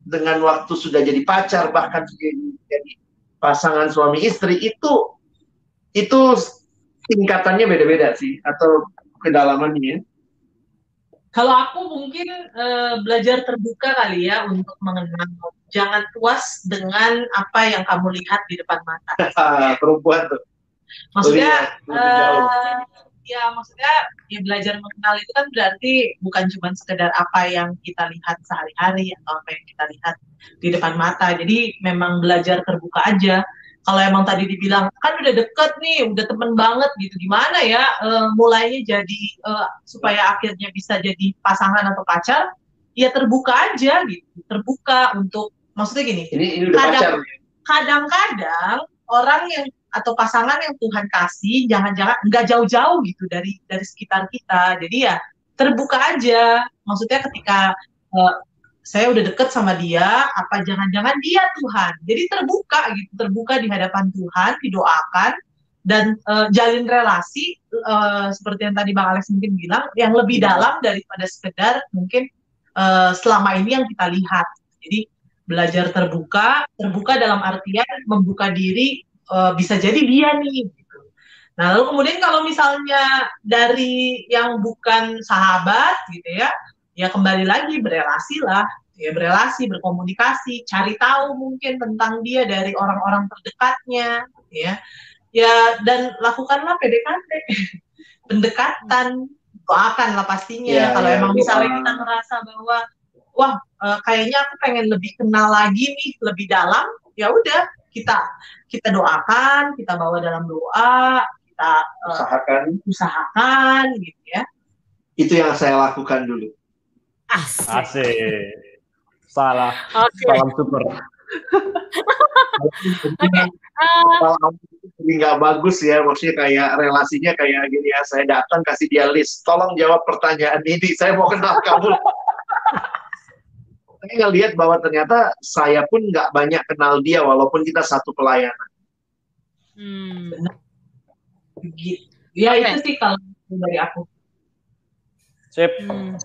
dengan waktu sudah jadi pacar bahkan sudah jadi, pasangan suami istri itu itu tingkatannya beda-beda sih atau kedalamannya. Kalau aku mungkin eh, belajar terbuka kali ya untuk mengenal. Jangan puas dengan apa yang kamu lihat di depan mata. Ah, perempuan tuh. Maksudnya, eh, ya maksudnya ya belajar mengenal itu kan berarti bukan cuma sekedar apa yang kita lihat sehari-hari atau apa yang kita lihat di depan mata. Jadi memang belajar terbuka aja. Kalau emang tadi dibilang kan udah deket nih, udah temen banget gitu, gimana ya eh, mulainya jadi eh, supaya akhirnya bisa jadi pasangan atau pacar? Ya terbuka aja gitu, terbuka untuk maksudnya gini Ini ini udah Kadang- kadang-kadang orang yang atau pasangan yang Tuhan kasih jangan-jangan nggak jauh-jauh gitu dari dari sekitar kita. Jadi ya terbuka aja. Maksudnya ketika eh, saya udah deket sama dia apa jangan-jangan dia Tuhan? Jadi terbuka gitu terbuka di hadapan Tuhan didoakan dan eh, jalin relasi eh, seperti yang tadi Bang Alex mungkin bilang yang lebih dalam daripada sekedar mungkin eh, selama ini yang kita lihat. Jadi belajar terbuka, terbuka dalam artian membuka diri eh, bisa jadi dia nih. gitu. Nah lalu kemudian kalau misalnya dari yang bukan sahabat gitu ya, ya kembali lagi berelasi lah, ya berelasi, berkomunikasi, cari tahu mungkin tentang dia dari orang-orang terdekatnya, ya, ya dan lakukanlah PDKT, pendekatan, doakanlah pastinya. Ya, kalau ya, emang misalnya kita merasa bahwa wah eh, kayaknya aku pengen lebih kenal lagi nih lebih dalam ya udah kita kita doakan kita bawa dalam doa kita eh, Usahakan. usahakan gitu ya Itu yang saya lakukan dulu. Asik. Asik. Salah. Oke. Salam super. Oke. Eh, Kalau jadi nggak bagus ya, maksudnya kayak relasinya kayak gini ya, saya datang kasih dia list, tolong jawab pertanyaan ini, saya mau kenal kamu. Saya ngelihat bahwa ternyata saya pun nggak banyak kenal dia, walaupun kita satu pelayanan. hmm. ya itu sih kalau dari aku Sip. Hmm.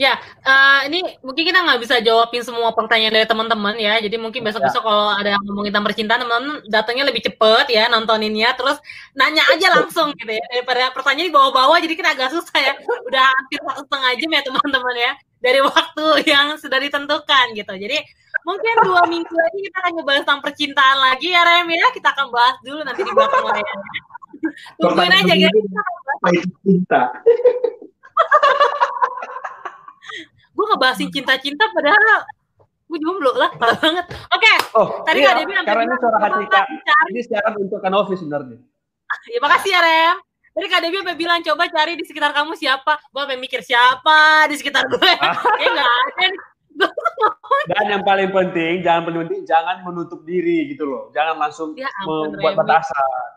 Ya, eh, ini mungkin kita nggak bisa jawabin semua pertanyaan dari teman-teman ya. Jadi mungkin besok-besok kalau ada yang ngomongin tentang percintaan, teman-teman datangnya lebih cepet ya nontoninnya. Terus nanya aja langsung gitu ya. Daripada pertanyaan di bawah-bawah, jadi kan agak susah ya. Udah hampir satu setengah jam ya teman-teman ya. Dari waktu yang sudah ditentukan gitu. Jadi mungkin dua minggu lagi kita akan ngebahas tentang percintaan lagi ya Rem ya. Kita akan bahas dulu nanti di belakang layarnya. Tungguin aja Pertanyaan guys. Apa itu cinta? gue ngebahasin cinta-cinta padahal gue jomblo lah parah banget oke Oh, Tadi iya, Kak sampai karena ini suara hati "Coba Kak. cari." Ini siaran untuk Kanovi sebenarnya. ya makasih ya Rem Tadi Kak Debbie sampai bilang coba cari di sekitar kamu siapa gue sampai mikir siapa di sekitar gue kayak nggak ada nih. Dan yang paling penting, jangan penting, jangan menutup diri gitu loh. Jangan langsung Ya ampun, membuat Remi. batasan.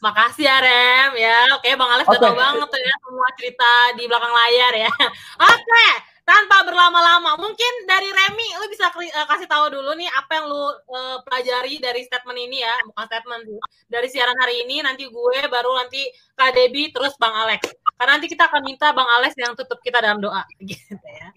makasih ya Rem ya oke Bang Alex udah Oke. tau banget tuh ya semua cerita di belakang layar ya oke tanpa berlama-lama. Mungkin dari Remi, lu bisa uh, kasih tahu dulu nih apa yang lu uh, pelajari dari statement ini ya, bukan statement. Dari siaran hari ini, nanti gue, baru nanti Kak Debbie, terus Bang Alex. Karena nanti kita akan minta Bang Alex yang tutup kita dalam doa, gitu ya.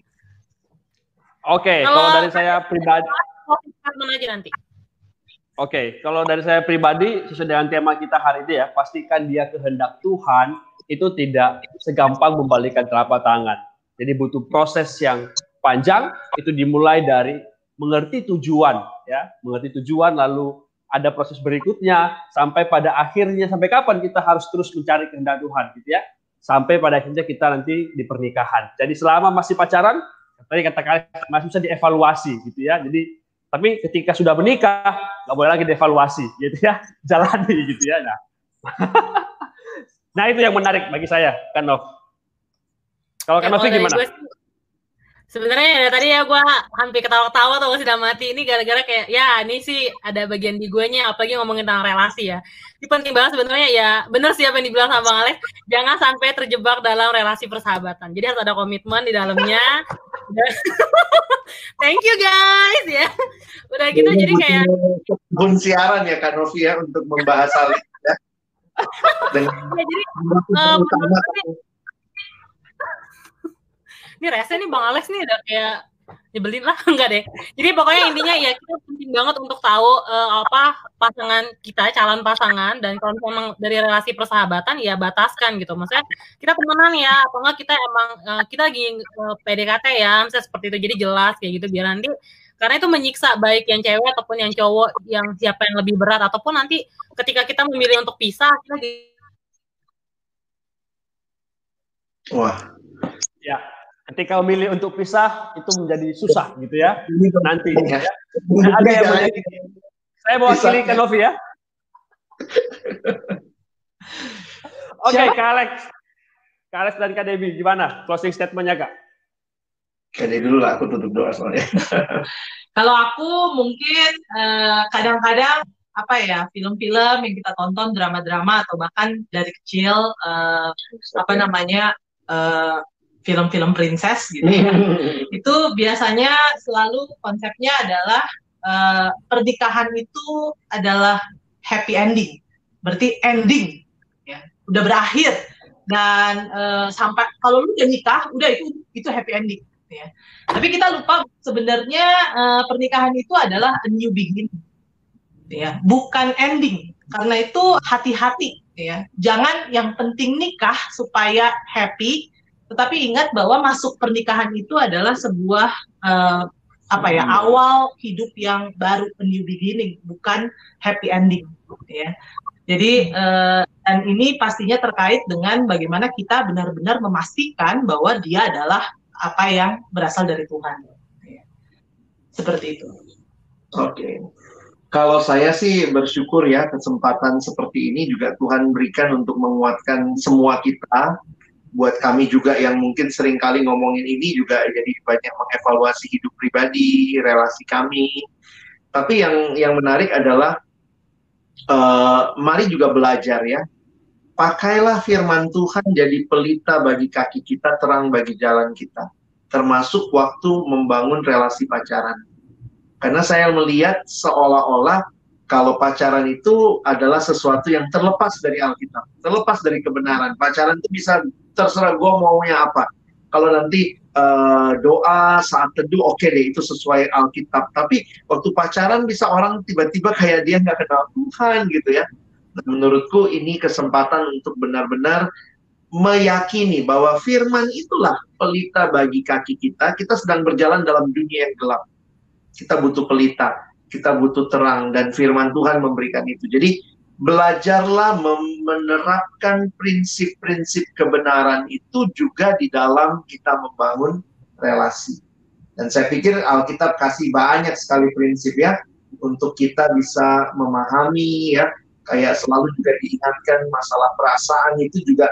Oke, okay, kalau, dari saya pribadi. aja nanti. Oke, okay, kalau dari saya pribadi, sesuai dengan tema kita hari ini ya, pastikan dia kehendak Tuhan itu tidak segampang membalikkan telapak tangan jadi butuh proses yang panjang itu dimulai dari mengerti tujuan ya, mengerti tujuan lalu ada proses berikutnya sampai pada akhirnya sampai kapan kita harus terus mencari kehendak Tuhan gitu ya. Sampai pada akhirnya kita nanti di pernikahan. Jadi selama masih pacaran tadi katakan masih bisa dievaluasi gitu ya. Jadi tapi ketika sudah menikah nggak boleh lagi dievaluasi gitu ya. Jalani gitu ya. Nah. nah itu yang menarik bagi saya kan Nov. Kalau ya, Novi gimana? Gue, sebenarnya ya tadi ya gue hampir ketawa-ketawa atau sudah mati. Ini gara-gara kayak ya ini sih ada bagian di gue nya apalagi ngomongin tentang relasi ya. Ini penting banget sebenarnya ya bener sih apa yang dibilang sama Bang Alex. Jangan sampai terjebak dalam relasi persahabatan. Jadi harus ada komitmen di dalamnya. Thank you guys ya. Udah gitu jadi, jadi kayak pun siaran ya Kak Novi ya untuk membahas hal ini ya. ya jadi uh, ini rese nih Bang Alex nih udah kayak nyebelin lah enggak deh. Jadi pokoknya intinya ya kita penting banget untuk tahu uh, apa pasangan kita, calon pasangan dan kalau memang dari relasi persahabatan ya bataskan gitu. Maksudnya kita temenan ya, atau enggak kita emang uh, kita lagi uh, PDKT ya, misalnya seperti itu. Jadi jelas kayak gitu biar nanti karena itu menyiksa baik yang cewek ataupun yang cowok yang siapa yang lebih berat ataupun nanti ketika kita memilih untuk pisah kita Wah. Ya, ketika memilih untuk pisah itu menjadi susah gitu ya nanti ya. Nah, ada yang menjadi saya mewakili ke Novi ya. Oke okay, Kak Alex. Kak Alex dan Kak Debbie gimana? Closing statementnya Kak? Kak Debbie dulu lah aku tutup doa soalnya. Kalau aku mungkin eh, kadang-kadang uh, apa ya film-film yang kita tonton drama-drama atau bahkan dari kecil uh, apa namanya uh, film-film princess gitu ya. itu biasanya selalu konsepnya adalah uh, pernikahan itu adalah happy ending. Berarti ending ya, udah berakhir dan uh, sampai kalau lu udah nikah, udah itu itu happy ending ya. Tapi kita lupa sebenarnya uh, pernikahan itu adalah a new beginning. Ya, bukan ending. Karena itu hati-hati ya. Jangan yang penting nikah supaya happy, tetapi ingat bahwa masuk pernikahan itu adalah sebuah uh, apa ya hmm. awal hidup yang baru a new beginning, bukan happy ending, ya. Jadi uh, dan ini pastinya terkait dengan bagaimana kita benar-benar memastikan bahwa dia adalah apa yang berasal dari Tuhan. Ya. Seperti itu. Oke. Okay. Kalau saya sih bersyukur ya kesempatan seperti ini juga Tuhan berikan untuk menguatkan semua kita buat kami juga yang mungkin sering kali ngomongin ini juga jadi banyak mengevaluasi hidup pribadi, relasi kami. Tapi yang yang menarik adalah uh, mari juga belajar ya. Pakailah firman Tuhan jadi pelita bagi kaki kita, terang bagi jalan kita. Termasuk waktu membangun relasi pacaran. Karena saya melihat seolah-olah kalau pacaran itu adalah sesuatu yang terlepas dari Alkitab, terlepas dari kebenaran. Pacaran itu bisa terserah gue maunya apa. Kalau nanti uh, doa saat teduh, oke okay deh itu sesuai Alkitab. Tapi waktu pacaran bisa orang tiba-tiba kayak dia nggak kenal Tuhan gitu ya. Nah, menurutku ini kesempatan untuk benar-benar meyakini bahwa firman itulah pelita bagi kaki kita. Kita sedang berjalan dalam dunia yang gelap. Kita butuh pelita, kita butuh terang, dan firman Tuhan memberikan itu. Jadi belajarlah menerapkan prinsip-prinsip kebenaran itu juga di dalam kita membangun relasi. Dan saya pikir Alkitab kasih banyak sekali prinsip ya untuk kita bisa memahami ya kayak selalu juga diingatkan masalah perasaan itu juga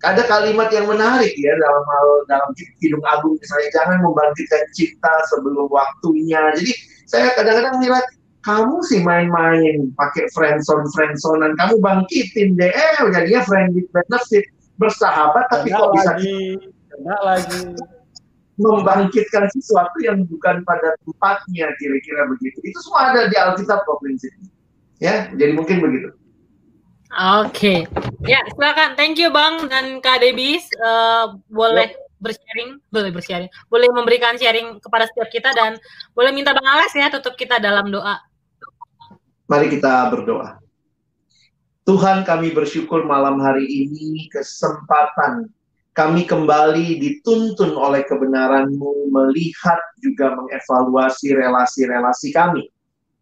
ada kalimat yang menarik ya dalam hal dalam Kidung Agung misalnya jangan membangkitkan cipta sebelum waktunya. Jadi saya kadang-kadang melihat kamu sih main-main pakai friendzone friendzonean kamu bangkitin deh eh jadinya friend with benefit bersahabat tapi kok bisa lagi kena lagi membangkitkan sesuatu yang bukan pada tempatnya kira-kira begitu. Itu semua ada di Alkitab kok prinsipnya. Ya, jadi mungkin begitu. Oke, okay. ya silakan. Thank you Bang dan Kak Debis. Uh, boleh yep. bersharing, boleh bersharing, boleh memberikan sharing kepada setiap kita dan boleh minta Bang Alex ya tutup kita dalam doa. Mari kita berdoa. Tuhan kami bersyukur malam hari ini kesempatan kami kembali dituntun oleh kebenaran-Mu melihat juga mengevaluasi relasi-relasi kami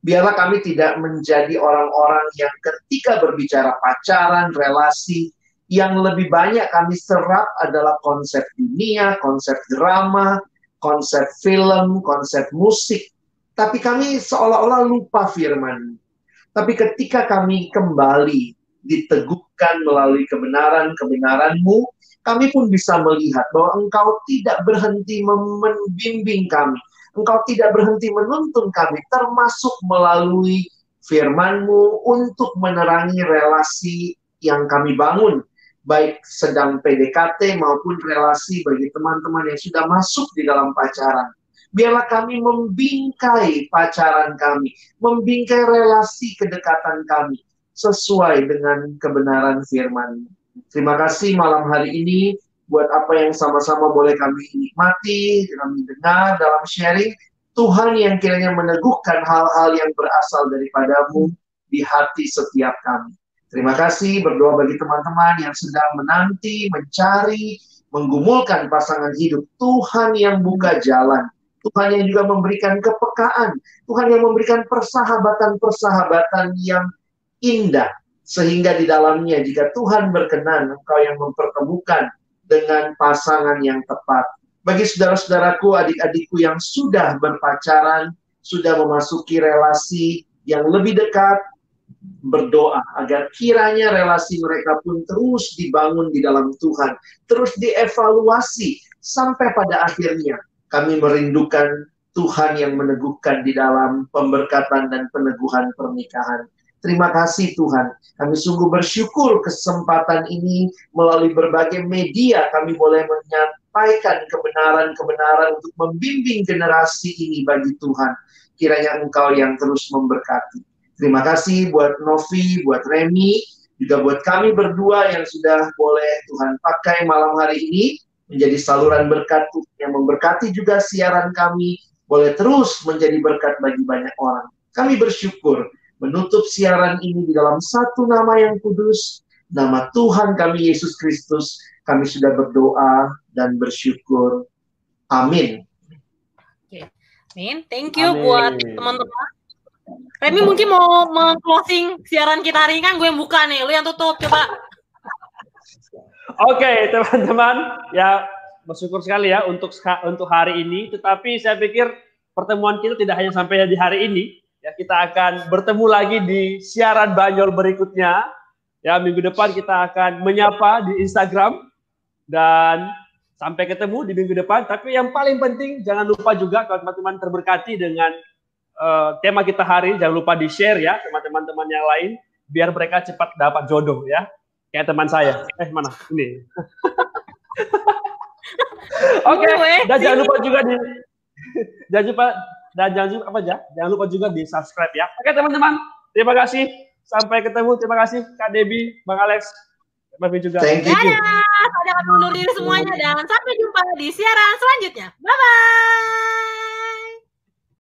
biarlah kami tidak menjadi orang-orang yang ketika berbicara pacaran, relasi, yang lebih banyak kami serap adalah konsep dunia, konsep drama, konsep film, konsep musik. Tapi kami seolah-olah lupa firman. Tapi ketika kami kembali diteguhkan melalui kebenaran-kebenaranmu, kami pun bisa melihat bahwa engkau tidak berhenti membimbing kami Engkau tidak berhenti menuntun kami, termasuk melalui firman-Mu untuk menerangi relasi yang kami bangun, baik sedang PDKT maupun relasi bagi teman-teman yang sudah masuk di dalam pacaran. Biarlah kami membingkai pacaran kami, membingkai relasi kedekatan kami, sesuai dengan kebenaran firman. Terima kasih malam hari ini buat apa yang sama-sama boleh kami nikmati, kami dengar dalam sharing. Tuhan yang kiranya meneguhkan hal-hal yang berasal daripadamu di hati setiap kami. Terima kasih berdoa bagi teman-teman yang sedang menanti, mencari, menggumulkan pasangan hidup. Tuhan yang buka jalan. Tuhan yang juga memberikan kepekaan. Tuhan yang memberikan persahabatan-persahabatan yang indah. Sehingga di dalamnya jika Tuhan berkenan, engkau yang mempertemukan dengan pasangan yang tepat. Bagi saudara-saudaraku, adik-adikku yang sudah berpacaran, sudah memasuki relasi yang lebih dekat, berdoa agar kiranya relasi mereka pun terus dibangun di dalam Tuhan, terus dievaluasi sampai pada akhirnya kami merindukan Tuhan yang meneguhkan di dalam pemberkatan dan peneguhan pernikahan. Terima kasih Tuhan. Kami sungguh bersyukur kesempatan ini melalui berbagai media kami boleh menyampaikan kebenaran-kebenaran untuk membimbing generasi ini bagi Tuhan. Kiranya Engkau yang terus memberkati. Terima kasih buat Novi, buat Remy, juga buat kami berdua yang sudah boleh Tuhan pakai malam hari ini menjadi saluran berkat yang memberkati juga siaran kami boleh terus menjadi berkat bagi banyak orang. Kami bersyukur menutup siaran ini di dalam satu nama yang kudus, nama Tuhan kami Yesus Kristus. Kami sudah berdoa dan bersyukur. Amin. Oke. Amin. Thank you Amin. buat teman-teman. Remy mungkin mau meng-closing siaran kita hari ini kan gue yang buka nih, lu yang tutup coba. Oke, okay, teman-teman, ya bersyukur sekali ya untuk untuk hari ini. Tetapi saya pikir pertemuan kita tidak hanya sampai di hari ini, Ya, kita akan bertemu lagi di siaran Banyol berikutnya. Ya, minggu depan kita akan menyapa di Instagram dan sampai ketemu di minggu depan. Tapi yang paling penting jangan lupa juga kalau teman-teman terberkati dengan uh, tema kita hari, jangan lupa di share ya teman-teman yang lain biar mereka cepat dapat jodoh ya. Kayak teman saya. Eh mana? Ini. Oke, okay. dan jangan lupa juga di jangan lupa dan jangan lupa apa aja, jangan lupa juga di subscribe ya. Oke teman-teman, terima kasih. Sampai ketemu. Terima kasih Kak Debi, Bang Alex. Terima kasih juga. Thank you. Dadah. Saya akan undur diri semuanya dan sampai jumpa di siaran selanjutnya. Bye bye.